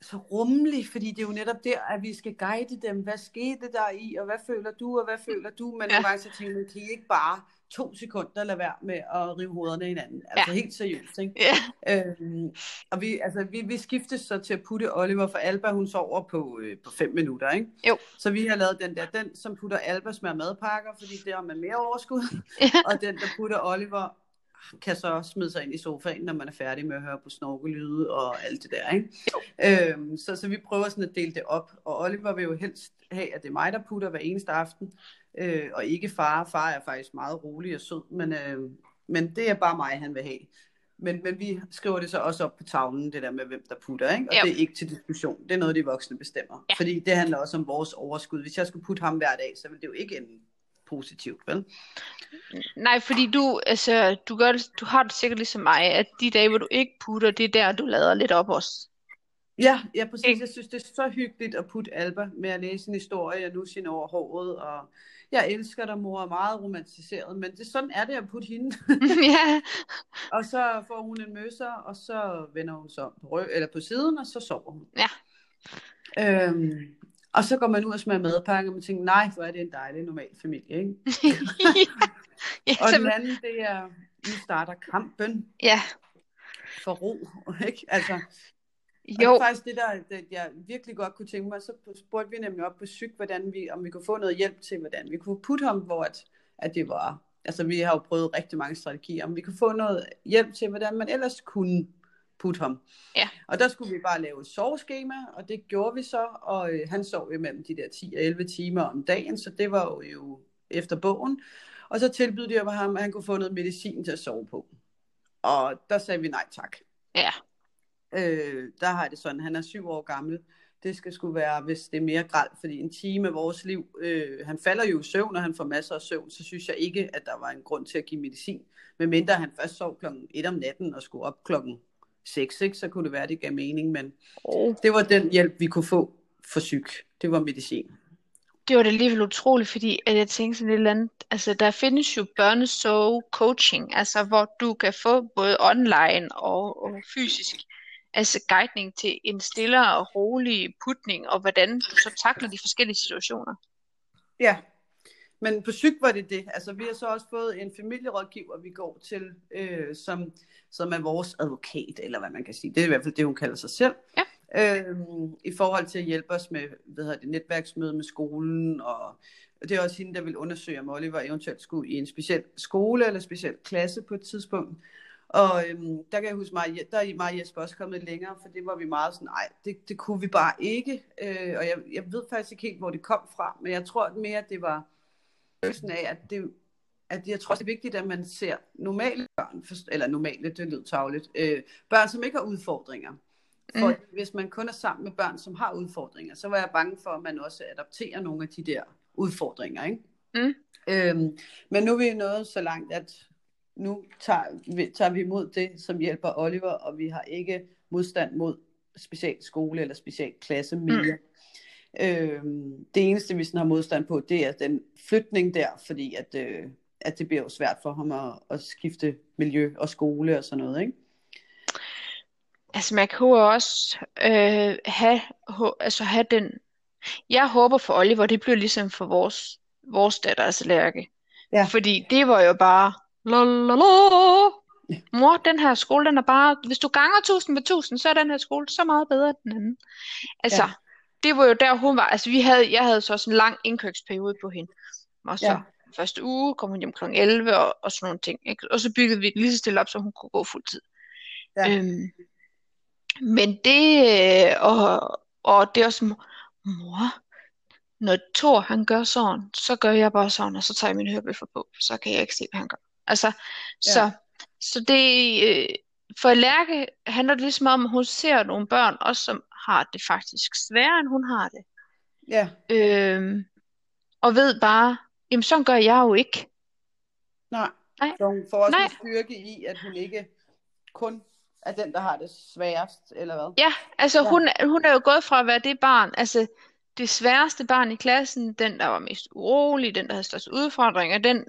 så rummelig, fordi det er jo netop der, at vi skal guide dem. Hvad skete der i, og hvad føler du, og hvad føler du? Men Ja. ja. nogle gange så tænker man, kan I ikke bare to sekunder lade være med at rive hovederne i hinanden? Altså helt seriøst, ikke? Ja, Øhm, og vi, altså, vi, vi skiftes så til at putte Oliver, for Alba hun sover på, øh, på fem minutter, ikke? Jo. Så vi har lavet den der, den som putter Alba smager madpakker, fordi det har man mere overskud. Ja. og den, der putter Oliver, kan så smide sig ind i sofaen, når man er færdig med at høre på snorkelyde og alt det der, ikke? Øhm, så, så vi prøver sådan at dele det op, og Oliver vil jo helst have, at det er mig, der putter hver eneste aften, øh, og ikke far. Far er faktisk meget rolig og sød, men, øh, men det er bare mig, han vil have. Men, men vi skriver det så også op på tavlen, det der med, hvem der putter, ikke? Og Jo. det er ikke til diskussion. Det er noget, de voksne bestemmer. Ja. Fordi det handler også om vores overskud. Hvis jeg skulle putte ham hver dag, så ville det jo ikke ende positivt, vel? Nej, fordi du, altså, du, gør du har det sikkert ligesom mig, at de dage, hvor du ikke putter, det er der, du lader lidt op også. Ja, ja, præcis. Ikke? Jeg synes, det er så hyggeligt at putte Alba med at læse en historie og nu sin over håret. Og jeg elsker dig, mor, er meget romantiseret, men det, sådan er det at putte hende. ja, og så får hun en møsser, og så vender hun sig om på, rø- eller på siden, og så sover hun. Ja. Øhm, og så går man ud og smager madpakke, og man tænker, nej, hvor er det en dejlig normal familie, ikke? ja, Og så, den anden, det er, nu starter kampen ja, for ro, ikke? Altså, Og det jo, er faktisk det, der det, jeg virkelig godt kunne tænke mig. Så spurgte vi nemlig op på psyk, hvordan vi, om vi kunne få noget hjælp til, hvordan vi kunne putte ham, hvor at, at det var... Altså, vi har jo prøvet rigtig mange strategier, om vi kunne få noget hjælp til, hvordan man ellers kunne putte ham. Ja. Og der skulle vi bare lave et soveskema, og det gjorde vi så, og øh, han sov jo mellem de der 10 og 11 timer om dagen, så det var jo, jo efter bogen. Og så tilbød de ham, at han kunne få noget medicin til at sove på. Og der sagde vi nej tak. ja, Øh, der har det sådan, han er syv år gammel. Det skal sgu være, hvis det er mere gralt, fordi en time af vores liv, øh, han falder jo i søvn, og han får masser af søvn, så synes jeg ikke, at der var en grund til at give medicin. Men mindre han først sov klokken 1 om natten og skulle op klokken 6, ikke, så kunne det være, at det gav mening. Men oh. det var den hjælp, vi kunne få for syg. Det var medicin. det var da alligevel utroligt, fordi at jeg tænkte sådan et eller andet, altså der findes jo børnesove coaching, altså hvor du kan få både online og, og fysisk, altså guidning til en stillere og rolig putning, og hvordan du så takler de forskellige situationer. Ja, men på psyk var det det. Altså, vi har så også fået en familierådgiver, vi går til, øh, som, som er vores advokat, eller hvad man kan sige. Det er i hvert fald det, hun kalder sig selv. Ja. Øhm, I forhold til at hjælpe os med hvad hedder det, netværksmøde med skolen, og det er også hende, der vil undersøge, om Oliver eventuelt skulle i en speciel skole eller speciel klasse på et tidspunkt. Og øhm, der kan jeg huske, Maja, der er Maja Jesper også kommet længere, for det var vi meget sådan, nej, det, det kunne vi bare ikke. Øh, og jeg, jeg ved faktisk ikke helt, hvor det kom fra, men jeg tror mere, at det var følelsen af, at det, at jeg tror, det er vigtigt, at man ser normale børn, eller normale, det lyder tavligt, øh, børn, som ikke har udfordringer. For Mm. hvis man kun er sammen med børn, som har udfordringer, så var jeg bange for, at man også adopterer nogle af de der udfordringer. Ikke? Mm. Øhm, men nu er vi nået så langt, at nu tager vi, tager vi imod det, som hjælper Oliver, og vi har ikke modstand mod specialskole eller specialklasse mere. Mm. Øhm, det eneste, vi sådan har modstand på, det er den flytning der, fordi at, øh, at det bliver jo svært for ham at, at skifte miljø og skole og sådan noget, ikke? Altså man kan jo også øh, have, altså have den, jeg håber for Oliver, det bliver ligesom for vores, vores datter, altså Lærke. Ja. Fordi det var jo bare, la, mor, den her skole, den er bare, hvis du ganger tusind med tusind, så er den her skole så meget bedre end den anden. Altså, Ja. det var jo der, hun var. Altså, vi havde, jeg havde så også en lang indkøbsperiode på hende. Og så Ja. første uge kom hun hjem kl. 11 og, og sådan nogle ting. Ikke? Og så byggede vi det lige så stille op, så hun kunne gå fuld tid. Ja. Øhm, men det, øh, og, og det er også, mor, når Thor han gør sådan, så gør jeg bare sådan, og så tager jeg mine hørebøffer på, så kan jeg ikke se, hvad han gør. Altså, så, så det, øh, for Lærke handler det ligesom om, at hun ser nogle børn, også som har det faktisk sværere, end hun har det. Ja, Øhm, og ved bare, jamen sådan gør jeg jo ikke. nej. Nej. Så hun får også Nej. en styrke i, at hun ikke kun er den, der har det sværest, eller hvad? Ja, altså Ja. hun, hun er jo gået fra at være det barn, altså det sværeste barn i klassen, den der var mest urolig, den der havde størst udfordringer, den,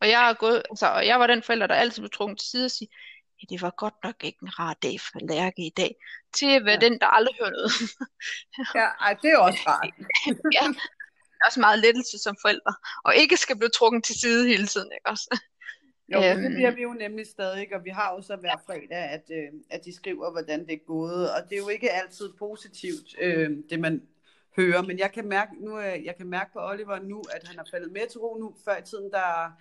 og jeg er gået, altså, og jeg var den forælder, der altid blev trukket til side og sige, ja, det var godt nok ikke en rar dag for Lærke i dag, til at være Ja. den, der aldrig hører noget. Ja, ej, det er også rart. ja, det er også meget lettelse som forældre, og ikke skal blive trukket til side hele tiden, ikke også? Jo, men det Øhm. bliver vi jo nemlig stadig, og vi har jo så hver fredag, at, øh, at de skriver, hvordan det er gået, og det er jo ikke altid positivt, øh, det man hører, men jeg kan mærke nu, jeg kan mærke på Oliver nu, at han er faldet mere til ro nu. Før i tiden, der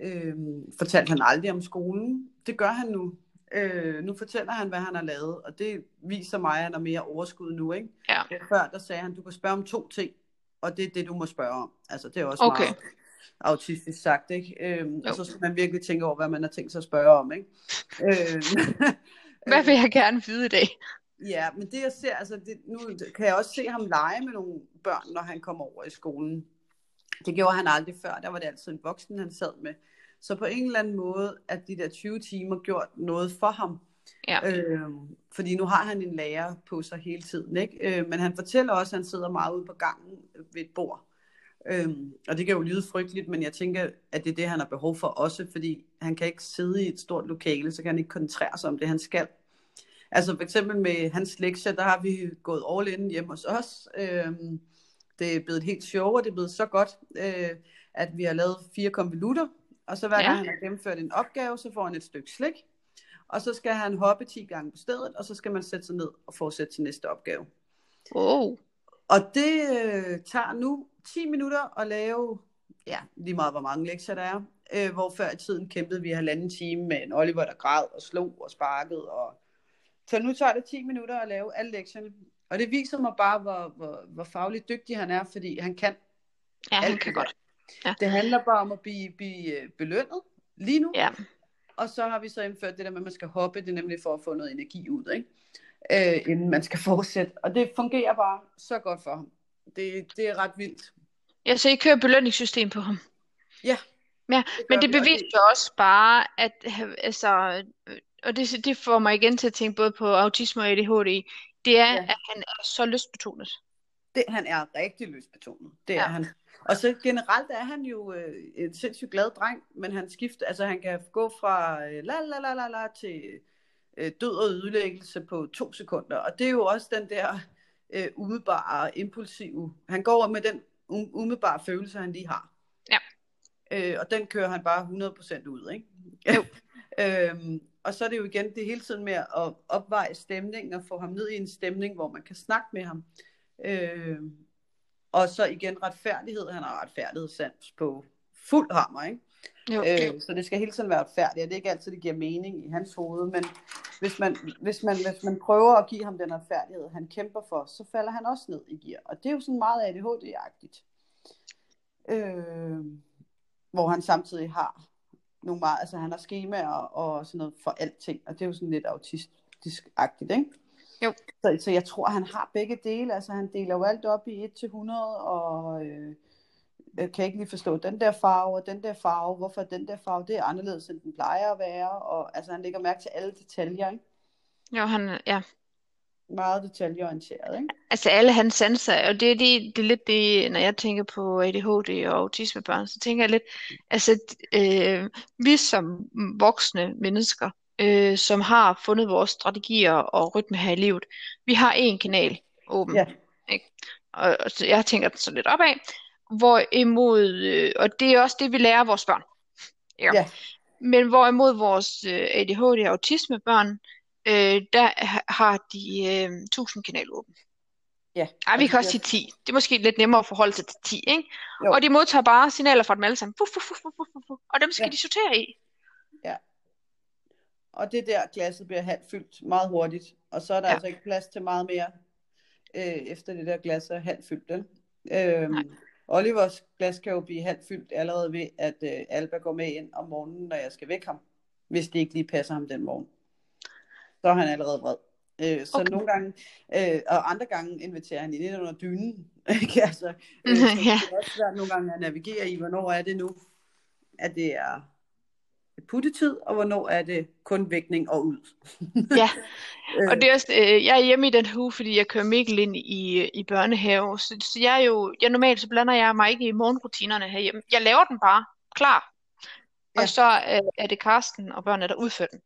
øh, fortalte han aldrig om skolen. Det gør han nu. Øh, nu fortæller han, hvad han har lavet, og det viser mig, at han har mere overskud nu, ikke? Ja. Før, der sagde han, du kan spørge om to ting, og det er det, du må spørge om. Altså, det er også Okay. meget autistisk sagt, ikke? Øhm, Jo. og så skal man virkelig tænke over, hvad man har tænkt sig at spørge om, ikke? Øhm, Hvad vil jeg gerne vide i dag? Ja, men det jeg ser, altså det, nu kan jeg også se ham lege med nogle børn, når han kommer over i skolen. Det gjorde han aldrig før, der var det altid en voksen, han sad med. Så på en eller anden måde, at de der 20 timer gjort noget for ham. Ja. Øhm, fordi nu har han en lærer på sig hele tiden, ikke? Øh, men han fortæller også, at han sidder meget ude på gangen ved et bord. Øhm, og det kan jo lyde frygteligt, men jeg tænker, at det er det, han har behov for også, fordi han kan ikke sidde i et stort lokale, så kan han ikke koncentrere sig om det, han skal. Altså for eksempel med hans lektier, der har vi gået all in hjemme hos os. Øhm, det er blevet et helt show, og det er blevet så godt, øh, at vi har lavet fire konvolutter, og så hver Ja. gang han har gennemført en opgave, så får han et stykke slik, og så skal han hoppe 10 gange på stedet, og så skal man sætte sig ned og fortsætte til næste opgave. Oh. Og det øh, tager nu 10 minutter at lave, ja, lige meget hvor mange lektier der er, øh, hvor før i tiden kæmpede vi halvanden time med en Oliver, der græd og slog og sparkede. Og... Så nu tager det 10 minutter at lave alle lektierne. Og det viser mig bare, hvor, hvor, hvor fagligt dygtig han er, fordi han kan. Ja, han alt kan godt. Ja. Det handler bare om at blive, blive øh, belønnet lige nu. Ja. Og så har vi så indført det der med, at man skal hoppe, det er nemlig for at få noget energi ud, ikke? Øh, inden man skal fortsætte. Og det fungerer bare så godt for ham. Det, det er ret vildt. Ja, så I kører belønningssystem på ham. Ja. Ja, Det men det beviser jo også bare, at altså, øh, og det, det får mig igen til at tænke både på autisme og ADHD, det er, Ja. at han er så lystbetonet. Det, han er rigtig lystbetonet. Det er Ja. han. Og så generelt er han jo øh, en sindssygt glad dreng, men han skifter, altså han kan gå fra øh, la la la la la til øh, død og ødelæggelse på to sekunder. Og det er jo også den der øh, umiddelbare, impulsive, han går med den um- umiddelbare følelse, han lige har. Ja. Øh, og den kører han bare 100% ud, ikke? Jo. øhm, og så er det jo igen det hele tiden med at opveje stemningen og få ham ned i en stemning, hvor man kan snakke med ham. Øh, og så igen retfærdighed. Han har retfærdighedssans på fuld hammer, ikke? Jo, Øh, så det skal hele tiden være retfærdigt, og det er ikke altid, det giver mening i hans hoved, men hvis man, hvis man, hvis man prøver at give ham den retfærdighed, han kæmper for, så falder han også ned i gear. Og det er jo sådan meget ADHD-agtigt. Øh, hvor han samtidig har nogle meget, altså han har skemaer og sådan noget for alting, og det er jo sådan lidt autistisk-agtigt, ikke? Jo. Så, så jeg tror, han har begge dele, altså han deler jo alt op i 1-100, og øh, jeg kan ikke lige forstå den der farve, og den der farve, hvorfor den der farve, det er anderledes, end den plejer at være, og altså han lægger mærke til alle detaljer, ikke? jo, han, ja. Meget detaljeorienteret, ikke? Altså alle hans sanser, og det, er det, det er lidt det, når jeg tænker på ADHD og autismebørn, så tænker jeg lidt, altså øh, vi som voksne mennesker, øh, som har fundet vores strategier og rytme her i livet, vi har én kanal åben, Ja. ikke? Og, og så jeg tænker den så lidt opad, hvorimod, øh, og det er også det, vi lærer vores børn. Ja. Ja. Men hvorimod vores øh, ADHD og autismebørn, øh, der ha- har de øh, 1000 kanal åben. Ja. Ej, vi kan også sige 10. Det er måske lidt nemmere at forholde sig til 10, ikke? Jo. Og de modtager bare signaler fra dem alle sammen. Puff, puff, puff, puff, puff. Og dem skal Ja. de sortere i. Og det der glasset bliver halvt fyldt meget hurtigt, og så er der Ja. ja. altså ikke plads til meget mere, øh, efter det der glas er halvt fyldt. Nej. Olivers glas kan jo blive halvt fyldt allerede ved, at øh, Alba går med ind om morgenen, når jeg skal vække ham, hvis det ikke lige passer ham den morgen. Så er han allerede vred. Øh, så Okay. nogle gange, øh, og andre gange inviterer han ind under dynen. Ikke? altså, øh, så Ja. det er også svært nogle gange at navigere i, hvornår er det nu, at det er puttetid, og hvornår er det kun vækning og ud. Ja, Øh, og det er også, øh, jeg er hjemme i den uge, fordi jeg kører Mikkel ind i, i børnehave. Så, så jeg er jo, jeg normalt så blander jeg mig ikke i morgenrutinerne herhjemme. Jeg laver den bare klar. Ja. Og så øh, er det Karsten og børnene, der udfører den.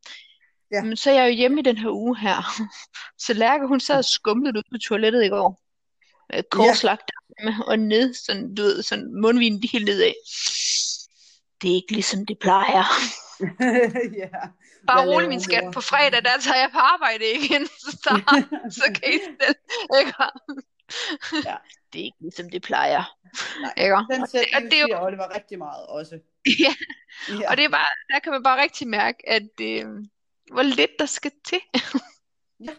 Ja. Men så er jeg jo hjemme i den her uge her. Så Lærke, hun sad skumlet ud på toilettet i går. Øh, korslagt ja. og ned, sådan, du ved, sådan mundvinen lige helt nedad. Det er ikke ligesom det plejer. ja. Bare rolig, min skat. På fredag, der tager jeg på arbejde igen. Så, så, så kan I stille. Ikke? Ja. Det er ikke ligesom det plejer. Nej, Ikke? Den Og det, og sætning det er siger Oliver rigtig meget også. ja, Ja. og det er bare, der kan man bare rigtig mærke, at øh, hvor lidt der skal til. Ja.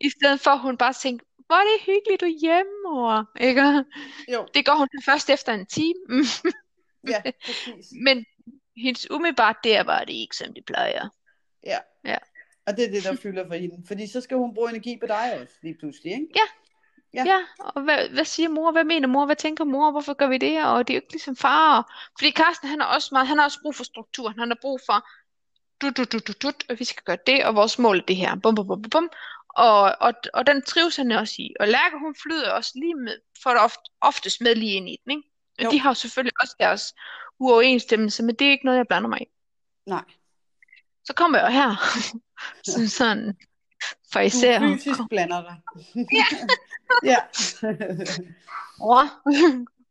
I stedet for, at hun bare tænker, hvor er det hyggeligt, du er hjemme, mor. Ikke? Jo, Det går hun først efter en time. ja, præcis. Men hendes umiddelbart der var det ikke, som det plejer. Ja. Ja. Og det er det, der fylder for hende. Fordi så skal hun bruge energi på dig også, lige pludselig, ikke? Ja. Ja. Ja, og hvad, hvad siger mor? Hvad mener mor? Hvad tænker mor? Hvorfor gør vi det? Og det er jo ikke ligesom far. Fordi Carsten, han har også meget, han har også brug for struktur. Han har brug for, du, du, du, du, du, og vi skal gøre det, og vores mål er det her. Bum, bum, bum, bum, bum. Og, og, og den trives han også i. Og Lærke, hun flyder også lige med, for det ofte, oftest med lige ind i den, ikke? Jo. de har jo selvfølgelig også deres uoverensstemmelse, men det er ikke noget, jeg blander mig i. Nej. Så kommer jeg her, som sådan, for Du især, fysisk blander dig. Ja. ja. mor,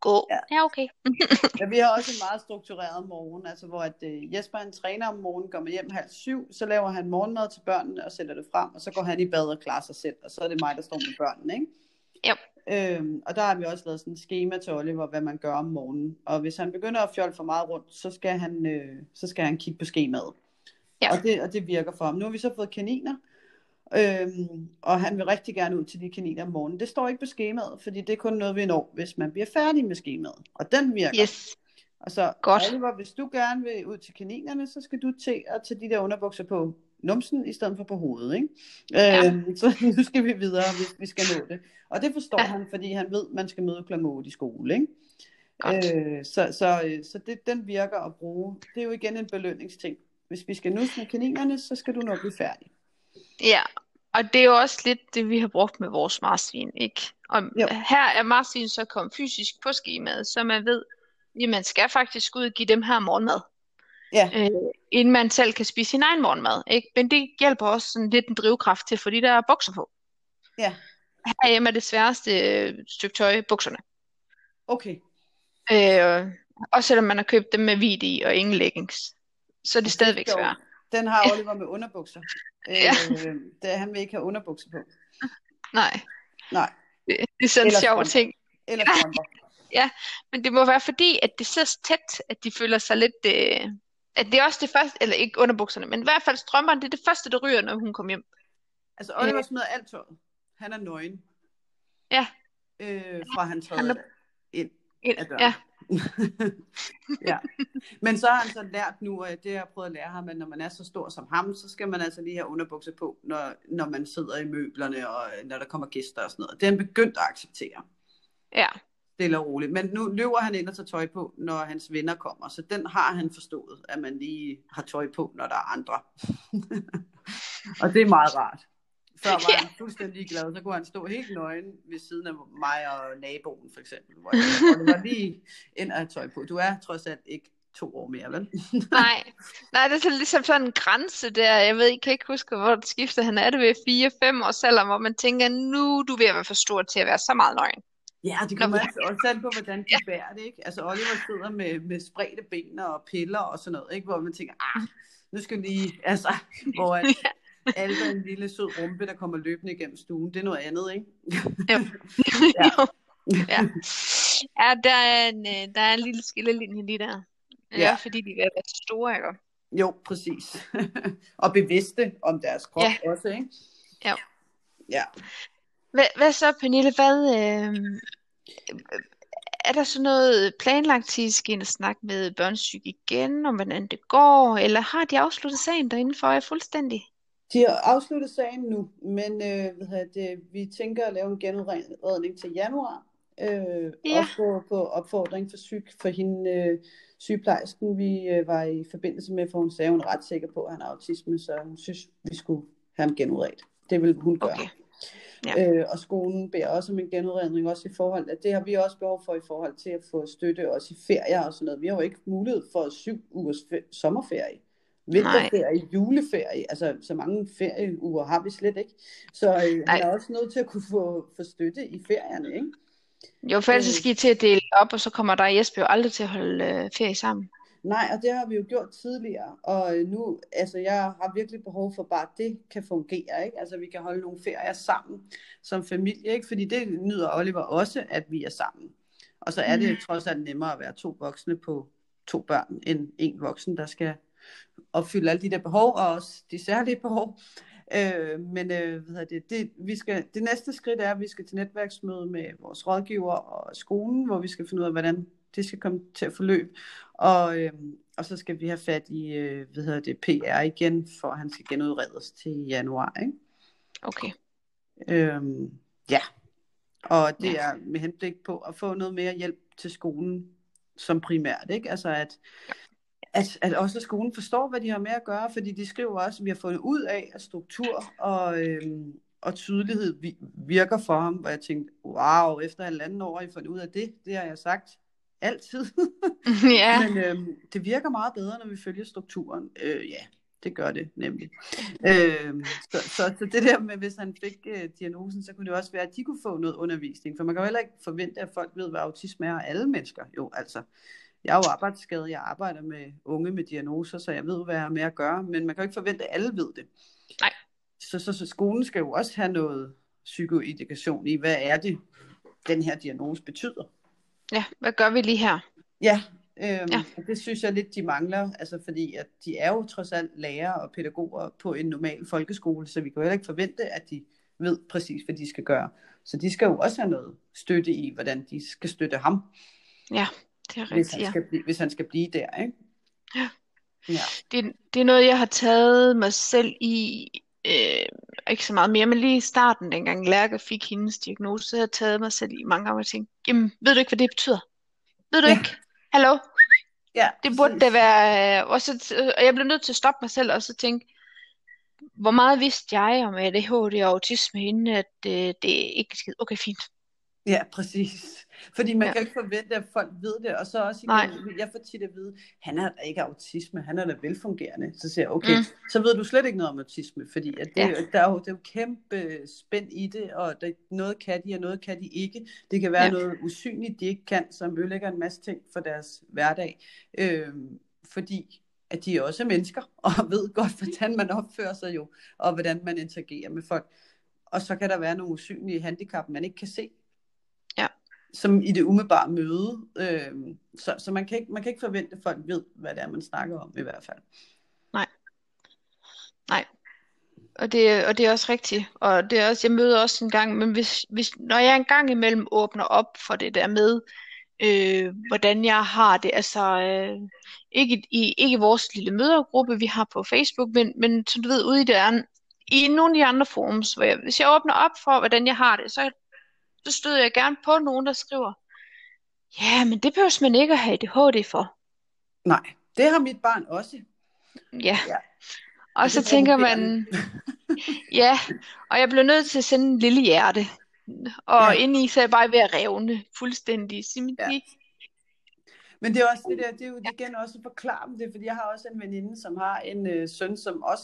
gå. Ja. Ja, okay. ja. Vi har også en meget struktureret morgen, altså hvor at, uh, Jesper han træner om morgenen, kommer hjem halv syv, så laver han morgenmad til børnene og sætter det frem, og så går han i bad og klarer sig selv, og så er det mig, der står med børnene, ikke? Jo. Øhm, og der har vi også lavet sådan et schema til Oliver, hvad man gør om morgenen. Og hvis han begynder at fjolle for meget rundt, så skal han, øh, så skal han kigge på skemaet. Ja. Og, det, og det virker for ham. Nu har vi så fået kaniner, øhm, og han vil rigtig gerne ud til de kaniner om morgenen. Det står ikke på skemaet, fordi det er kun noget, vi når, hvis man bliver færdig med skemaet. Og den virker. Yes. Og så, Godt. Oliver, hvis du gerne vil ud til kaninerne, så skal du til at tage de der underbukser på numsen, i stedet for på hovedet, ikke? Ja. Øhm, så nu skal vi videre, hvis vi skal nå det. Og det forstår Ja. han, fordi han ved, at man skal møde kl. 8 i skole, ikke? Godt. Øh, så så, øh, så det, den virker at bruge. Det er jo igen en belønningsting. Hvis vi skal nus med kaninerne, så skal du nok blive færdig. Ja, og det er jo også lidt det, vi har brugt med vores marsvin, ikke? Og Jo. her er marsvin så kommet fysisk på skemaet, så man ved, at man skal faktisk ud og give dem her morgenmad, Ja, øh, inden man selv kan spise sin egen morgenmad, ikke? Men det hjælper også sådan lidt en drivkraft til, fordi der er bukser på. ja, Herhjemme er det sværeste øh, stykke tøj bukserne. okay. Øh, også selvom man har købt dem med hvid i og ingen leggings, så er det stadigvæk sjovt. svært. Den har Oliver med underbukser. Ja. Øh, det, han vil ikke have underbukser på. Nej, Nej, det, det er sådan en sjov ting. eller strømper. Men det må være fordi, at det sidder så tæt, at de føler sig lidt... Øh, at det er også det første, eller ikke underbukserne, men i hvert fald strømperne, det er det første, der ryger, når hun kommer hjem. Altså, Oliver smider alt tøjet. Han er nøgen. Ja. Øh, fra han træder Han er- ind af døren. Ja, ja. Men så har han så lært nu, og det har jeg prøvet at lære ham, at når man er så stor som ham, så skal man altså lige have underbukser på, når, når man sidder i møblerne, og når der kommer gæster og sådan noget. Det er han begyndt at acceptere. ja, Stille og roligt. Men nu løber han ind og tager tøj på, når hans venner kommer. Så den har han forstået, at man lige har tøj på, når der er andre. og det er meget rart. Før var Ja. han fuldstændig glad, så kunne han stå helt nøgen ved siden af mig og naboen for eksempel. Hvor jeg, var lige ind og tøj på. Du er trods alt ikke to år mere, vel? nej. Nej, det er ligesom sådan en grænse der. Jeg ved, jeg kan ikke huske, hvor det skifter. Han er det ved 4-5 års alder, hvor man tænker, nu er du at være for stor til at være så meget nøgen. Ja, det Nå, kommer men- altså også an på, hvordan de bærer det, ikke? Altså Oliver sidder med, med spredte ben og piller og sådan noget, ikke? Hvor man tænker, ah, nu skal vi lige, altså, hvor at, Alba en lille sød rumpe, der kommer løbende igennem stuen. Det er noget andet, ikke? Jo. Ja. jo. Ja. ja, der er en, øh, der er en lille skillelinje lige der. Ja. Ja. Fordi de er være store, ikke? Jo, præcis. og bevidste om deres krop Ja. også, ikke? Ja. Ja. Hvad, hvad så, Pernille? Hvad, øh, er der så noget planlagt til, at I skal ind snakke med børnesyg igen, om hvordan det går, eller har de afsluttet sagen derinde for jer fuldstændig? De har afsluttet sagen nu, men øh, hvad hedder det, vi tænker at lave en genudredning til januar. Øh, Ja. Også på, på opfordring for syg for hende, øh, sygeplejersken, vi øh, var i forbindelse med, for hun sagde, hun er ret sikker på, at han har autisme, så hun synes, vi skulle have ham genudredt. Det vil hun gøre. Okay. Ja. Øh, og skolen beder også om en genudredning, også i forhold at det har vi også behov for i forhold til at få støtte også i ferier og sådan noget. Vi har jo ikke mulighed for syv ugers fe- sommerferie, vinterferie, juleferie, altså så mange ferieuger har vi slet ikke. Så øh, han Nej. er også nødt til at kunne få, få støtte i ferierne, ikke? Jo, for ellers Øh. skal I til at dele op, og så kommer der og Jesper jo aldrig til at holde øh, ferie sammen. Nej, og det har vi jo gjort tidligere, og øh, nu, altså jeg har virkelig behov for bare, at det kan fungere, ikke? Altså vi kan holde nogle ferier sammen som familie, ikke? Fordi det nyder Oliver også, at vi er sammen. Og så er det Mm. trods alt nemmere at være to voksne på to børn, end en voksen, der skal opfylde alle de der behov, og også de særlige behov. Øh, men øh, hvad det, det, vi skal, det næste skridt er, at vi skal til netværksmøde med vores rådgiver og skolen, hvor vi skal finde ud af, hvordan det skal komme til at forløbe. Og, øh, og så skal vi have fat i øh, hvad hedder det, PR igen, for han skal genudredes til januar. Ikke? Okay. Øhm, ja, og det Ja. er med henblik på at få noget mere hjælp til skolen som primært, ikke? Altså at, at, at også skolen forstår, hvad de har med at gøre, fordi de skriver også, at vi har fundet ud af, at struktur og, øhm, og tydelighed vi- virker for ham, hvor jeg tænkte, wow, efter halvanden år har I fundet ud af det, det har jeg sagt altid. ja. Men øhm, det virker meget bedre, når vi følger strukturen. Øh, ja, det gør det nemlig. Øhm, så, så, så det der med, hvis han fik øh, diagnosen, så kunne det også være, at de kunne få noget undervisning. For man kan jo heller ikke forvente, at folk ved, hvad autisme er. Alle mennesker jo, altså. Jeg er jo arbejdsskadet, jeg arbejder med unge med diagnoser, så jeg ved, hvad jeg har med at gøre. Men man kan jo ikke forvente, at alle ved det. Nej. Så, så, så skolen skal jo også have noget psykoindikation i, hvad er det, den her diagnose betyder. ja, hvad gør vi lige her? Ja, øhm, Ja. ja. det synes jeg lidt, de mangler, altså fordi at de er jo trods alt lærere og pædagoger på en normal folkeskole, så vi kan jo heller ikke forvente, at de ved præcis, hvad de skal gøre. Så de skal jo også have noget støtte i, hvordan de skal støtte ham, Ja, det er hvis rigtigt, han, ja. skal blive, hvis han skal blive der, ikke? Ja. Ja, Det, det er noget, jeg har taget mig selv i, øh, ikke så meget mere, men lige i starten, dengang Lærke fik hendes diagnose, så har jeg taget mig selv i mange gange og tænkt, jamen, ved du ikke, hvad det betyder? Ved du Ja. ikke? Hallo? ja Det burde da være, øh, også, og jeg blev nødt til at stoppe mig selv og så tænke, hvor meget vidste jeg om ADHD og autisme, inden at øh, det ikke skidt. Okay, fint. Ja, præcis. Fordi man Ja. kan ikke forvente, at folk ved det. Og så også igen, Nej. jeg får tit at vide, han har da ikke autisme, han er da velfungerende. Så siger jeg, okay, Mm. så ved du slet ikke noget om autisme, fordi at det, Ja. der er jo, det er jo kæmpe spænd i det, og der, noget kan de, og noget kan de ikke. Det kan være Ja. noget usynligt, de ikke kan, som ødelægger en masse ting for deres hverdag. Øhm, fordi at de også er mennesker, og ved godt, hvordan man opfører sig jo, og hvordan man interagerer med folk. Og så kan der være nogle usynlige handicap, man ikke kan se som i det umiddelbare møde. Øh, så så man, kan ikke, man kan ikke forvente, at folk ved, hvad det er, man snakker om i hvert fald. Nej. Nej. Og det, og det er også rigtigt. Og det er også, jeg møder også en gang, men hvis, hvis, når jeg en gang imellem åbner op for det der med, øh, hvordan jeg har det, altså øh, ikke i, ikke i vores lille mødergruppe, vi har på Facebook, men, men som du ved, ude i, det andet, i nogle af de andre forums, hvor jeg, hvis jeg åbner op for, hvordan jeg har det, så, så støder jeg gerne på nogen, der skriver, ja, men det behøver man ikke at have ADHD for. Nej, det har mit barn også. Ja. Ja. Og så er tænker man, ja, og jeg blev nødt til at sende en lille hjerte. Og Ja. indeni så er jeg bare ved at revne fuldstændig. Simpelthen, ja. Men det er også det der, det er jo igen også at forklare dem det, fordi jeg har også en veninde, som har en øh, søn, som også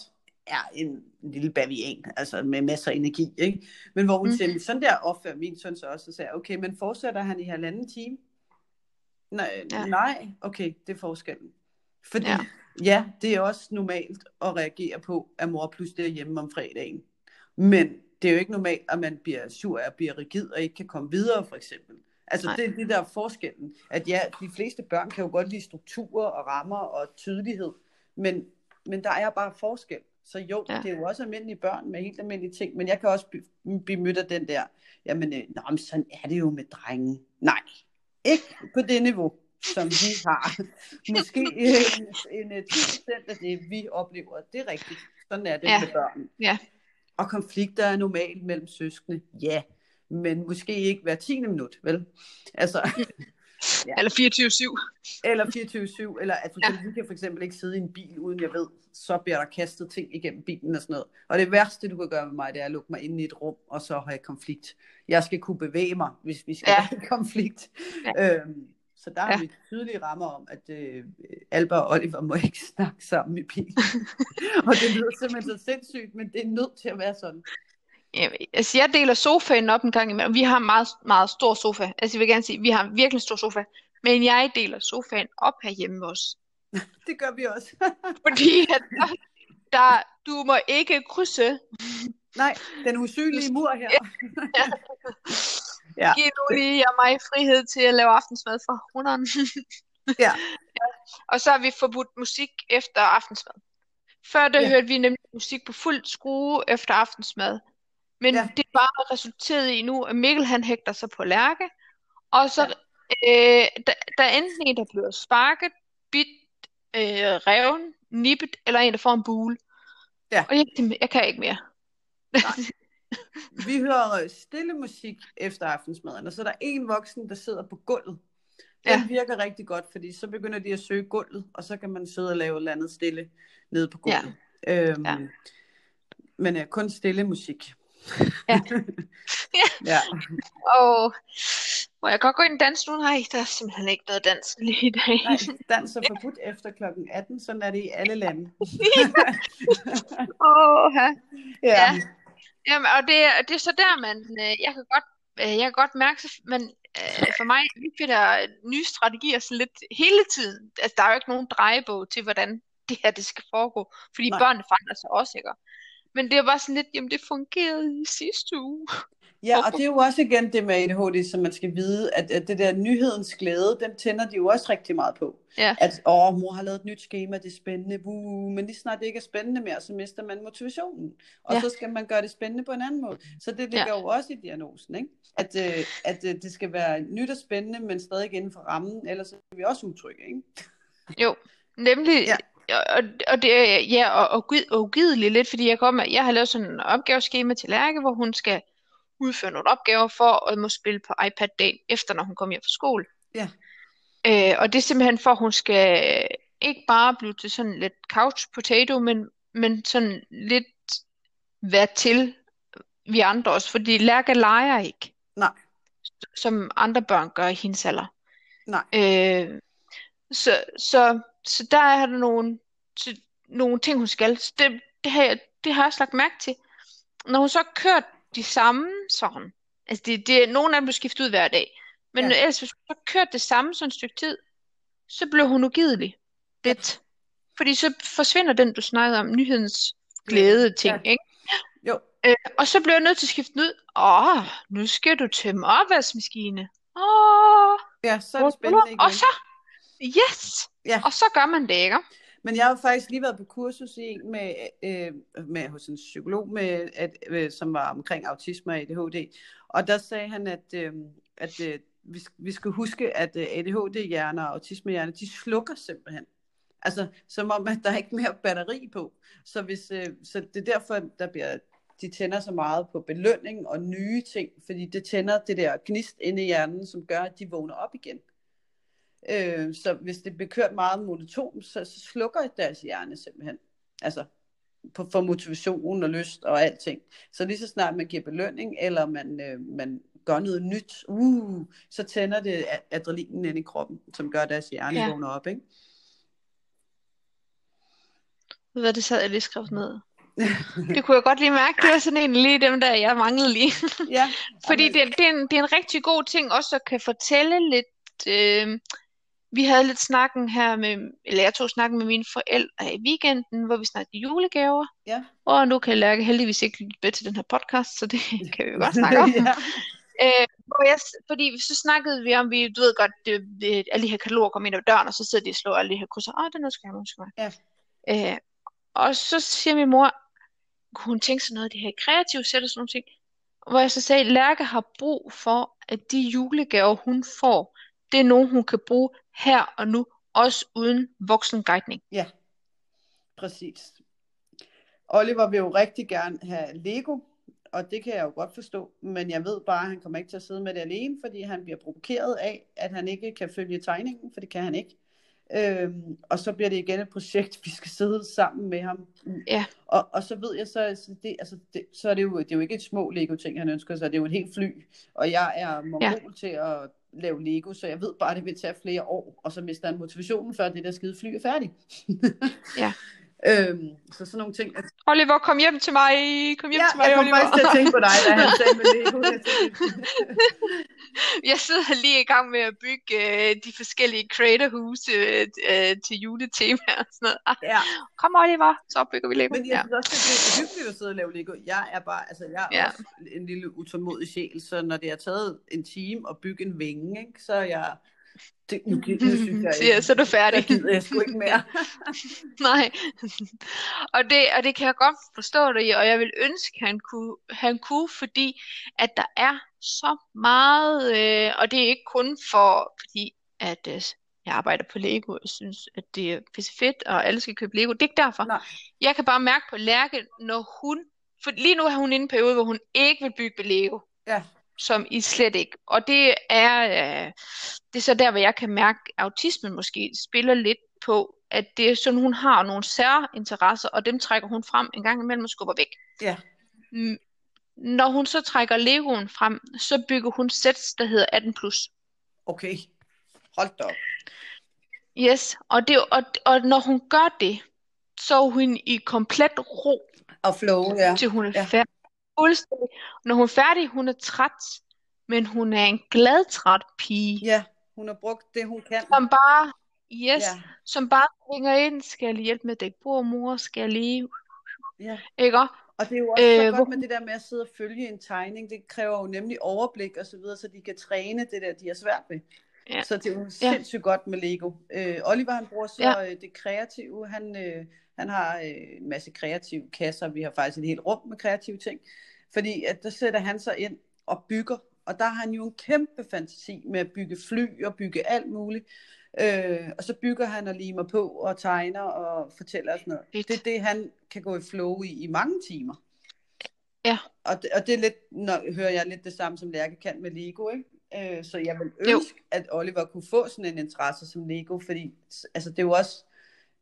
er en lille bavian, altså med masser af energi, ikke? Men hvor hun Mm. siger, sådan der opfører min søn så også, så sagde okay, men fortsætter han i halvanden time? Nej, Ja. nej, okay, det er forskellen. Fordi Ja. ja. Det er også normalt at reagere på, at mor pludselig er hjemme om fredagen. Men det er jo ikke normalt, at man bliver sur og bliver rigid og ikke kan komme videre, for eksempel. Altså Nej. det er det der er forskellen. At ja, de fleste børn kan jo godt lide strukturer og rammer og tydelighed, men, men der er bare forskel. Så jo, Ja. det er jo også almindelige børn med helt almindelige ting, men jeg kan også blive, mødt af den der, jamen, øh, nå, men sådan er det jo med drenge. Nej, ikke på det niveau, som vi har. Måske øh, en, en 10% af det, vi oplever. Det er rigtigt. Sådan er det Ja. med børn. Ja. Og konflikter er normalt mellem søskende. Ja, men måske ikke hver tiende minut, vel? Altså, Ja. Eller 24-7. eller 24-7, eller at for eksempel, ja. vi kan for eksempel ikke sidde i en bil, uden jeg ved, så bliver der kastet ting igennem bilen og sådan noget. Og det værste, du kan gøre med mig, det er at lukke mig ind i et rum, og så have konflikt. Jeg skal kunne bevæge mig, hvis vi skal Ja. ja. have konflikt. Ja. Øhm, så der har Ja. vi tydelige rammer om, at øh, Alba og Oliver må ikke snakke sammen i bilen. og det lyder simpelthen så sindssygt, men det er nødt til at være sådan. Ja, altså jeg deler sofaen op en gang imellem. Vi har en meget, meget stor sofa. Altså jeg vil gerne sige, vi har en virkelig stor sofa. Men jeg deler sofaen op herhjemme også. Det gør vi også. Fordi at der, der, du må ikke krydse. Nej, den usynlige mur her. Ja. Ja. Giv nu lige jeg mig frihed til at lave aftensmad for hunderen. Ja. Og så har vi forbudt musik efter aftensmad. Før der Ja. hørte vi nemlig musik på fuld skrue efter aftensmad. Men Ja. det er bare resulteret i nu, at Mikkel han hægter sig på Lærke. Og så øh, der, der er enten en, der bliver sparket, bit, øh, reven, nippet, eller en, der får en bule. Ja. Og jeg, jeg kan ikke mere. Vi hører øh, stille musik efter aftensmaden, og så er der en voksen, der sidder på gulvet. Den Ja. virker rigtig godt, fordi så begynder de at søge gulvet, og så kan man sidde og lave et eller andet stille nede på gulvet. Ja. Øhm, Ja. ja. Men uh, kun stille musik. Ja. ja. Og må jeg godt gå ind i dans nu? Nej, der er simpelthen ikke noget dans lige i dag. Nej, dans er forbudt efter klokken 18, sådan er det i alle lande. Åh, ja. ja. Jamen, og det, er- det er så der, man, øh, jeg kan godt, øh, jeg kan godt mærke, så- men øh, for mig, vi finder nye strategier sådan lidt hele tiden. Altså, der er jo ikke nogen drejebog til, hvordan det her, det skal foregå. Fordi Nej. børnene forandrer sig også, ikke? Men det er bare sådan lidt, jamen det fungerede i sidste uge. Ja, og det er jo også igen det med ADHD, som man skal vide, at, at det der nyhedens glæde, den tænder de jo også rigtig meget på. Ja. At, åh, mor har lavet et nyt schema, det er spændende, uh, men lige snart det ikke er spændende mere, så mister man motivationen. Og Ja. så skal man gøre det spændende på en anden måde. Så det ligger jo også i diagnosen, ikke? At, øh, at øh, det skal være nyt og spændende, men stadig inden for rammen, ellers er vi også utrygge, ikke? Jo, nemlig, Ja. Og, og det er, ja, og, og, og ugideligt lidt, fordi jeg, kommer, jeg har lavet sådan en opgaveskema til Lærke, hvor hun skal udføre nogle opgaver for at må spille på iPad dagen efter, når hun kommer hjem fra skole. Ja. Øh, og det er simpelthen for, at hun skal ikke bare blive til sådan lidt couch potato, men, men sådan lidt være til vi andre også, fordi Lærke leger ikke, Nej, som andre børn gør i hendes alder. nej. Øh, så, så, så der er der nogle, så, nogle ting, hun skal. Så det, det, har jeg, det har jeg også lagt mærke til. Når hun så kørt de samme sådan, altså det, det, nogle af dem bliver skiftet ud hver dag, men Ja. ja. ellers hvis hun så kørt det samme sådan et stykke tid, så bliver hun ugidelig. Lidt. Fordi så forsvinder den, du snakkede om, nyhedens glæde ting, Ja. ikke? Jo, Øh, og så bliver jeg nødt til at skifte den ud. Åh, nu skal du tømme opvaskemaskine. Åh, ja, så er det spændende igen. og så, yes, Ja. og så gør man det, ikke? Men jeg har faktisk lige været på kursus i en med, øh, med hos en psykolog, med, at, øh, som var omkring autisme og ADHD. Og der sagde han, at, øh, at øh, vi, vi skal huske, at øh, ADHD-hjerner og autisme-hjerner, de slukker simpelthen. Altså, som om, at der er ikke mere batteri på. Så, hvis, øh, så det er derfor, der bliver, de tænder så meget på belønning og nye ting, fordi det tænder det der gnist inde i hjernen, som gør, at de vågner op igen. Øh, så hvis det bliver kørt meget monotont, så, så slukker deres hjerne simpelthen. Altså på, for motivation og lyst og alting. Så lige så snart man giver belønning, eller man, øh, man gør noget nyt, uh, så tænder det adrenalinen ind i kroppen, som gør deres hjerne Ja. vågner op. Ikke? Hvad, det sad jeg lige skrevet ned. Det kunne jeg godt lige mærke. Det var sådan en lige dem der, jeg manglede lige. Ja, Fordi det, det, er en, det er en rigtig god ting også at kan fortælle lidt, øh, vi havde lidt snakken her med, eller jeg tog snakken med mine forældre i weekenden, hvor vi snakkede julegaver. Ja. Og nu kan Lærke heldigvis ikke lytte med til den her podcast, så det kan vi jo godt snakke om. ja. Øh, hvor jeg, fordi så snakkede vi om, vi, du ved godt, det, det, alle de her kataloger kommer ind ad døren, og så sidder de og slår alle de her krydser. Åh, det er noget, skal jeg have, skal jeg have. Øh, og så siger min mor, kunne hun tænke sig noget af det her kreative sæt og sådan nogle ting. Hvor jeg så sagde, Lærke har brug for, at de julegaver, hun får, det er nogen, hun kan bruge her og nu, også uden voksen guidning. Ja, præcis. Oliver vil jo rigtig gerne have Lego, og det kan jeg jo godt forstå, men jeg ved bare, at han kommer ikke til at sidde med det alene, fordi han bliver provokeret af, at han ikke kan følge tegningen, for det kan han ikke. Øhm, og så bliver det igen et projekt, vi skal sidde sammen med ham. Ja. Og, og så ved jeg så, altså det, altså det, så er det, jo, det er jo ikke et små Lego-ting, han ønsker sig, det er jo et helt fly. Og jeg er mongol ja. til at lave Lego, så jeg ved bare, at det vil tage flere år, og så mister han motivationen, før det der skide fly er færdigt. ja. Øhm, så sådan nogle ting. At... Oliver, kom hjem til mig. Kom hjem ja, til mig, jeg kom Oliver. faktisk til at tænke på dig, da han sagde med Lego. Jeg, sidder lige i gang med at bygge øh, de forskellige creatorhuse øh, øh, til juletema og sådan noget. Ah, ja. Kom Oliver, så bygger vi Lego. Men jeg synes også, det er hyggeligt at sidde og lave Lego. Jeg er bare, altså jeg er Ja. også en lille utålmodig sjæl, så når det har taget en time at bygge en vinge, ikke, så er jeg, det, nu, nu synes jeg Så, ja, så er du færdig. Jeg gider jeg sgu ikke mere. Nej. og, det, og det kan jeg godt forstå dig i, og jeg vil ønske, at han kunne, han kunne, fordi at der er så meget, øh, og det er ikke kun for, fordi at øh, jeg arbejder på Lego, og synes, at det er pisse fedt, og alle skal købe Lego. Det er ikke derfor. Nej. Jeg kan bare mærke på Lærke, når hun, for lige nu er hun inde i en periode, hvor hun ikke vil bygge Lego Ja, som I slet ikke. Og det er, øh, det er så der, hvor jeg kan mærke, at autismen måske spiller lidt på, at det er sådan, hun har nogle særinteresser, og dem trækker hun frem en gang imellem og skubber væk. ja, Mm, Når hun så trækker Legoen frem, så bygger hun sæt, der hedder 18+. Plus. okay. Hold da op. Yes, og, det, og, og når hun gør det, så er hun i komplet ro, Og flow, ja. til hun er Ja. færdig. Fuldstændig. Når hun er færdig, hun er træt, men hun er en glad træt pige. Ja, hun har brugt det, hun kan. som bare, yes, Ja. ja. som bare ringer ind, skal jeg lige hjælpe med at dække bord, mor, skal jeg lige, Ja. ikke? Og det er jo også øh, så godt hvor- med det der med at sidde og følge en tegning. Det kræver jo nemlig overblik og så videre, så de kan træne det der, de har svært ved. Ja. Så det er jo sindssygt godt med Lego. Øh, Oliver han bruger så Ja. øh, det kreative. Han, øh, han har øh, en masse kreative kasser. Vi har faktisk et helt rum med kreative ting. Fordi at der sætter han sig ind og bygger. Og der har han jo en kæmpe fantasi med at bygge fly og bygge alt muligt. Øh, og så bygger han og limer på og tegner og fortæller sådan noget. Det er det, han kan gå i flow i i mange timer. Ja. Og det, og det er lidt, når, hører jeg lidt det samme, som Lærke kan med Lego, ikke? Øh, så jeg vil Jo. ønske, at Oliver kunne få sådan en interesse som Lego, fordi altså, det er jo også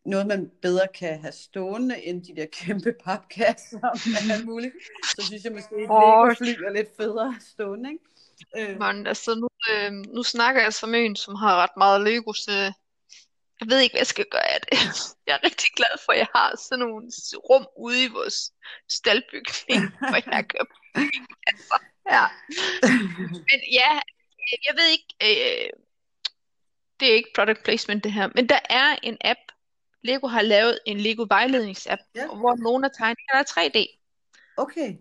noget, man bedre kan have stående, end de der kæmpe papkasser med alt muligt. Så synes jeg måske, at Åh. Lego-fly er lidt federe stående, ikke? Øh, Men altså, nu, øh, nu snakker jeg som en, som har ret meget Lego, så jeg ved ikke, hvad jeg skal gøre af det. Jeg er rigtig glad for, at jeg har sådan nogle rum ude i vores staldbygning, hvor jeg kan altså. ja. Men ja, jeg ved ikke, øh, det er ikke product placement det her, men der er en app, Lego har lavet en Lego vejledningsapp, Ja. hvor nogle af tegningerne er 3D. Okay.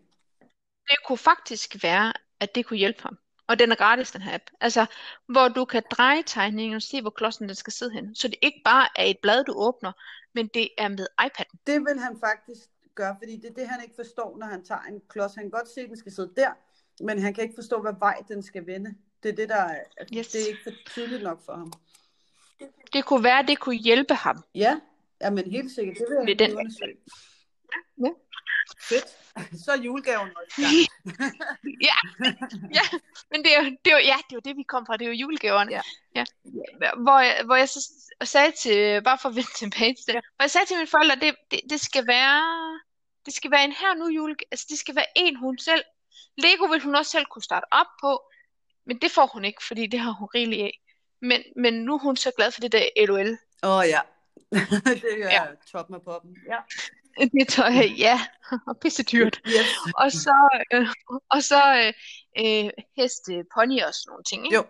Det kunne faktisk være, at det kunne hjælpe ham. Og den er gratis, den her app. Altså, hvor du kan dreje tegningen og se, hvor klodsen den skal sidde hen. Så det ikke bare er et blad, du åbner, men det er med iPad'en. Det vil han faktisk gøre, fordi det er det, han ikke forstår, når han tager en klods. Han kan godt se, at den skal sidde der, men han kan ikke forstå, hvad vej den skal vende. Det er det, der er, Yes. det er ikke for tydeligt nok for ham. Det kunne være, at det kunne hjælpe ham. Ja, ja men helt sikkert. Det vil Med jeg den den undersøge. Ja. Fedt. Så er julegaven også ja, ja, men det er, jo, det er jo, ja, det er jo det, vi kom fra. Det er jo julegaverne. Ja. ja. Hvor, jeg, hvor jeg så sagde til, bare for at vende tilbage til det, hvor jeg sagde til mine forældre, det, det, det skal være, det skal være en her nu jule, altså det skal være en, hun selv, Lego vil hun også selv kunne starte op på, men det får hun ikke, fordi det har hun rigeligt af. Men, men nu er hun så glad for det der LOL. Åh oh, ja. det er Ja. top med poppen. Ja. Det tøj, ja, og pisse dyrt. Yes. Og så, øh, og så øh, heste, pony og sådan nogle ting. Ikke? Jo.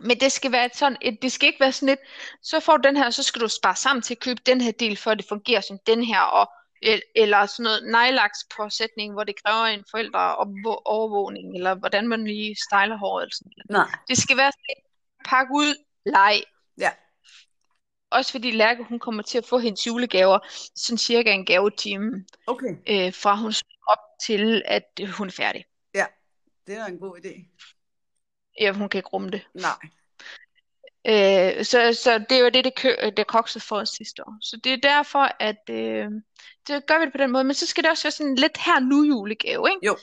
Men det skal være sådan, et, det skal ikke være sådan lidt, så får du den her, så skal du spare sammen til at købe den her del, for at det fungerer som den her, og, eller sådan noget nejlaks påsætning, hvor det kræver en forældre overvågning, eller hvordan man lige styler håret. Eller sådan noget. Nej. Det skal være sådan pak ud, leg. Ja. Også fordi Lærke, hun kommer til at få hendes julegaver, sådan cirka en gavetime, Okay. øh, fra hun op til, at øh, hun er færdig. Ja, det er en god idé. Ja, hun kan ikke rumme det. Nej. Øh, så, så det var det, det, kø, det kokset for os sidste år. Så det er derfor, at øh, det gør vi det på den måde. Men så skal det også være sådan lidt her nu julegave, ikke? Jo.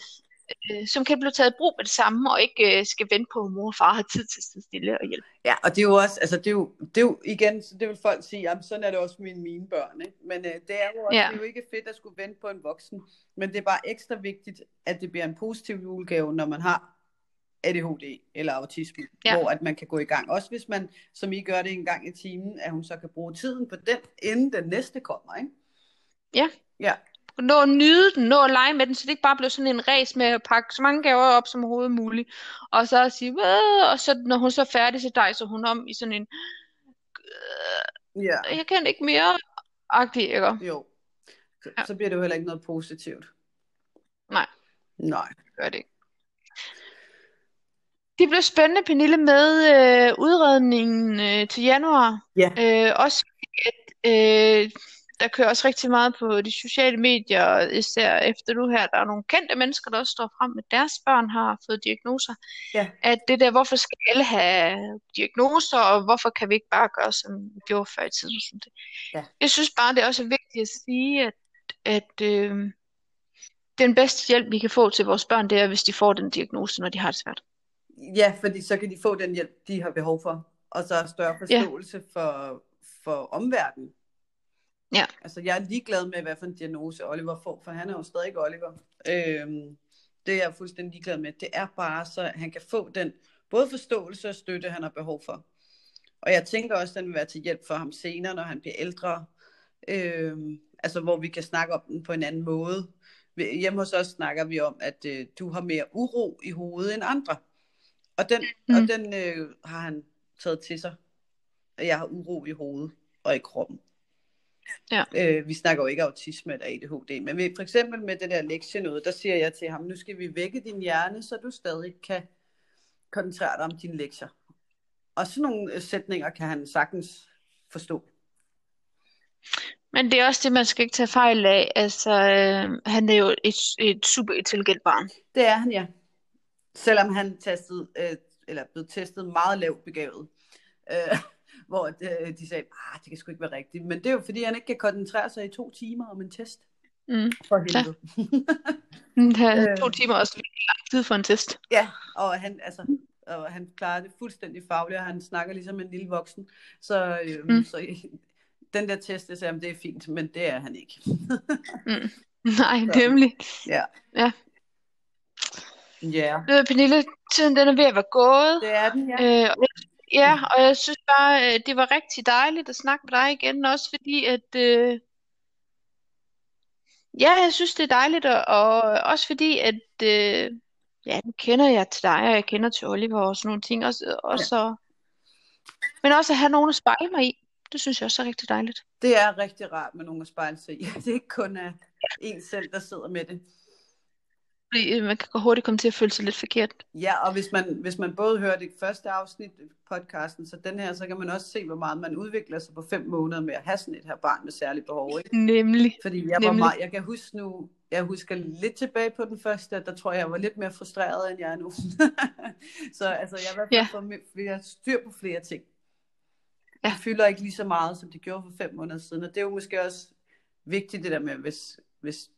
Øh, som kan blive taget i brug med det samme, og ikke øh, skal vente på, at mor og far har tid til at stille og hjælpe. Ja, og det er jo også, altså det er jo, det er jo igen, så det vil folk sige, jamen sådan er det også med mine børn, ikke? Men øh, det er jo også, Ja. det er jo ikke fedt at skulle vente på en voksen, men det er bare ekstra vigtigt, at det bliver en positiv julegave, når man har ADHD eller autisme, ja. hvor at man kan gå i gang. Også hvis man, som I gør det en gang i timen, at hun så kan bruge tiden på den, inden den næste kommer, ikke? Ja. Ja, Nå at nyde den, nå at lege med den, så det ikke bare bliver sådan en race med at pakke så mange gaver op som overhovedet muligt. Og så at sige, "Åh," og så når hun så er færdig, så dejser hun om i sådan en, ja, jeg kan ikke mere, agtig, ikke? jo. Så, Ja. så bliver det jo heller ikke noget positivt. Nej. Nej. gør det ikke. Det bliver spændende, Pernille, med øh, udredningen øh, til januar. Ja. Øh, også at øh, der kører også rigtig meget på de sociale medier, især efter nu her, der er nogle kendte mennesker, der også står frem med, deres børn har fået diagnoser. Ja. At det der, hvorfor skal alle have diagnoser, og hvorfor kan vi ikke bare gøre, som vi gjorde før i tiden? Sådan det. Ja. Jeg synes bare, det er også vigtigt at sige, at, at øh, den bedste hjælp, vi kan få til vores børn, det er, hvis de får den diagnose, når de har det svært. Ja, fordi så kan de få den hjælp, de har behov for. Og så større forståelse for, for omverdenen. Ja. Altså, jeg er ligeglad med, hvad for en diagnose Oliver får, for han er jo stadig Oliver. Øhm, det er jeg fuldstændig ligeglad med. Det er bare så, han kan få den både forståelse og støtte, han har behov for. Og jeg tænker også, at den vil være til hjælp for ham senere, når han bliver ældre. Øhm, altså, hvor vi kan snakke om den på en anden måde. Hjemme hos os snakker vi om, at øh, du har mere uro i hovedet end andre. Og den, mm. og den øh, har han taget til sig. At jeg har uro i hovedet og i kroppen. Ja. Øh, vi snakker jo ikke autisme eller ADHD, men vi, for eksempel med det der lektie noget, der siger jeg til ham, nu skal vi vække din hjerne, så du stadig kan koncentrere dig om dine lektier. Og sådan nogle øh, sætninger kan han sagtens forstå. Men det er også det, man skal ikke tage fejl af. Altså, øh, han er jo et, et super intelligent barn. Det er han, ja. Selvom han testede, øh, eller blev testet meget lavt begavet. Øh, hvor øh, de sagde, ah, det kan sgu ikke være rigtigt. Men det er jo fordi, han ikke kan koncentrere sig i to timer om en test. Mm. For helvede. Er Øh. to timer også virkelig lang tid for en test. Ja, og han, altså, og han klarer det fuldstændig fagligt, og han snakker ligesom en lille voksen. Så, øhm, Mm. så den der test, det sagde det er fint, men det er han ikke. Mm. Nej, Så. nemlig. Ja. Ja. Ja, Ved du, Pernille, tiden den er ved at være gået. det er den, ja. Øh, og jeg- ja, og jeg synes bare, øh, det var rigtig dejligt at snakke med dig igen, også fordi at, øh, ja, jeg synes det er dejligt, og, og også fordi at, øh, ja, nu kender jeg til dig, og jeg kender til Oliver og sådan nogle ting, også, også men også at have nogen at spejle mig i, det synes jeg også er rigtig dejligt. Det er rigtig rart med nogen at spejle sig i. Det er ikke kun uh, en selv, der sidder med det. Fordi øh, man kan hurtigt komme til at føle sig lidt forkert. Ja, og hvis man, hvis man både hører det første afsnit af podcasten, så den her, så kan man også se, hvor meget man udvikler sig på fem måneder med at have sådan et her barn med særlige behov. Ikke? Nemlig. Fordi jeg var Nemlig. meget, jeg kan huske nu, jeg husker lidt tilbage på den første, at der tror jeg, jeg var lidt mere frustreret, end jeg er nu. så altså, jeg i fald Ja. me- flere styr på flere ting. Ja. Det fylder ikke lige så meget, som det gjorde for fem måneder siden, og det er jo måske også vigtigt det der med, hvis, hvis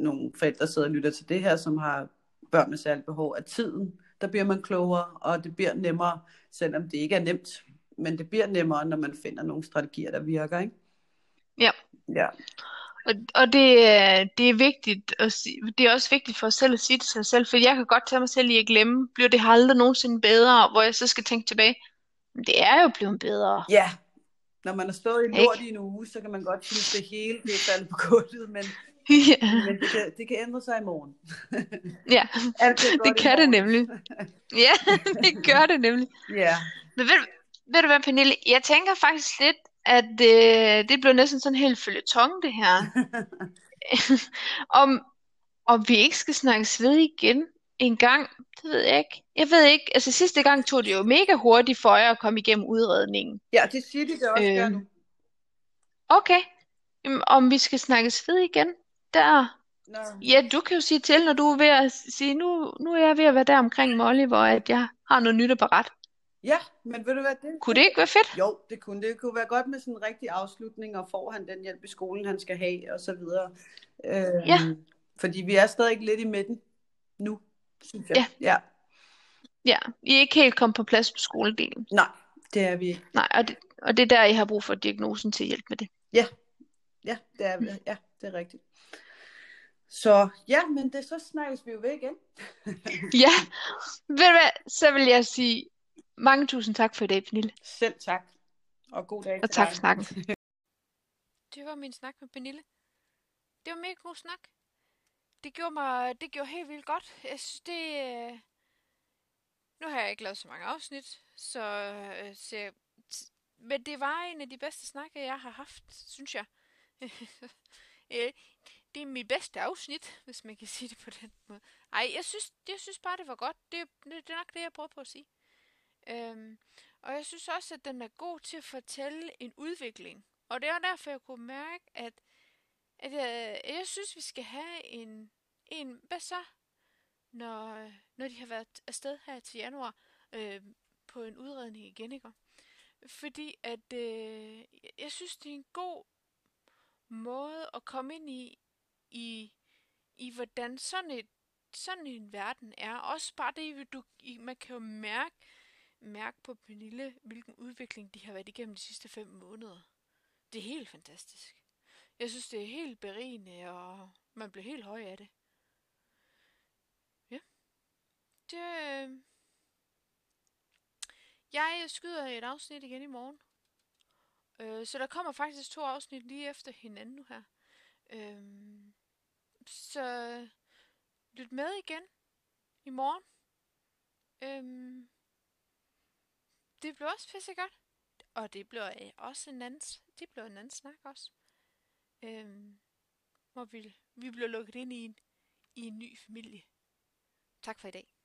nogle forældre sidder og lytter til det her, som har børn med særlige behov, at tiden, der bliver man klogere, og det bliver nemmere, selvom det ikke er nemt, men det bliver nemmere, når man finder nogle strategier, der virker, ikke? Ja. Ja. Og, og det, det er vigtigt at det er også vigtigt for os selv at sige det til sig selv, for jeg kan godt tage mig selv i at glemme, bliver det aldrig nogensinde bedre, hvor jeg så skal tænke tilbage, men det er jo blevet bedre. Ja, når man har stået i Ikke? lort i en uge, så kan man godt synes, det hele det er faldet på gulvet, men ja. Men det kan, det kan ændre sig i morgen. ja, Alt det i kan det nemlig. Ja, det gør det nemlig. Ja. Men ved, ved du hvad, Pernille? Jeg tænker faktisk lidt, at øh, det blev næsten sådan helt følgetong, det her. om, om vi ikke skal snakkes ved igen en gang, det ved jeg ikke. Jeg ved ikke, altså sidste gang tog det jo mega hurtigt for jer at komme igennem udredningen. ja, det siger de det også øh. nu. Okay, Jamen, om vi skal snakkes ved igen, der... Nå. Ja, du kan jo sige til, når du er ved at sige, nu, nu er jeg ved at være der omkring Molly, hvor at jeg har noget nyt at berette. Ja, men ved du hvad det? Kunne det ikke være fedt? Jo, det kunne det. kunne være godt med sådan en rigtig afslutning, og får han den hjælp i skolen, han skal have, og så videre. Øhm, Ja. Fordi vi er stadig lidt i midten nu, synes jeg. Ja. ja. Ja, I er ikke helt kommet på plads på skoledelen. Nej, det er vi ikke. Nej, og det, og det er der, I har brug for diagnosen til hjælp med det. Ja, ja, det er, vi. ja, det er rigtigt. Så ja, men det, så snakkes vi jo ved igen. Ja, ved du hvad, så vil jeg sige mange tusind tak for i dag, Pernille. Selv tak. Og god dag Og tak dig. for snakken. Det var min snak med Pernille. Det var mega god snak. Det gjorde mig, det gjorde helt vildt godt. Jeg synes, det... øh, Nu har jeg ikke lavet så mange afsnit, så, øh, så men det var en af de bedste snakke, jeg har haft, synes jeg. Øh, det er mit bedste afsnit, hvis man kan sige det på den måde. Ej, jeg synes, jeg synes bare, det var godt. Det, det, det er nok det, jeg prøver på at sige. Øhm, og jeg synes også, at den er god til at fortælle en udvikling. Og det er derfor, jeg kunne mærke, at, at jeg, jeg synes, vi skal have en, en hvad så, når, når de har været afsted her til januar øh, på en udredning igen, ikke? Fordi at øh, jeg synes, det er en god måde at komme ind i, i, i hvordan sådan, et, sådan en verden er. Også bare det, du, man kan jo mærke, mærke på Pernille, hvilken udvikling de har været igennem de sidste fem måneder. Det er helt fantastisk. Jeg synes, det er helt berigende, og man bliver helt høj af det. Ja. Det, øh... Jeg skyder et afsnit igen i morgen. Øh, så der kommer faktisk to afsnit lige efter hinanden nu her. Øh, så lyt med igen i morgen. Øh, det bliver også pissegodt. Og det bliver øh, også en anden, det bliver en anden snak også. Øhm, hvor vi, vi bliver lukket ind i en, i en ny familie. Tak for i dag.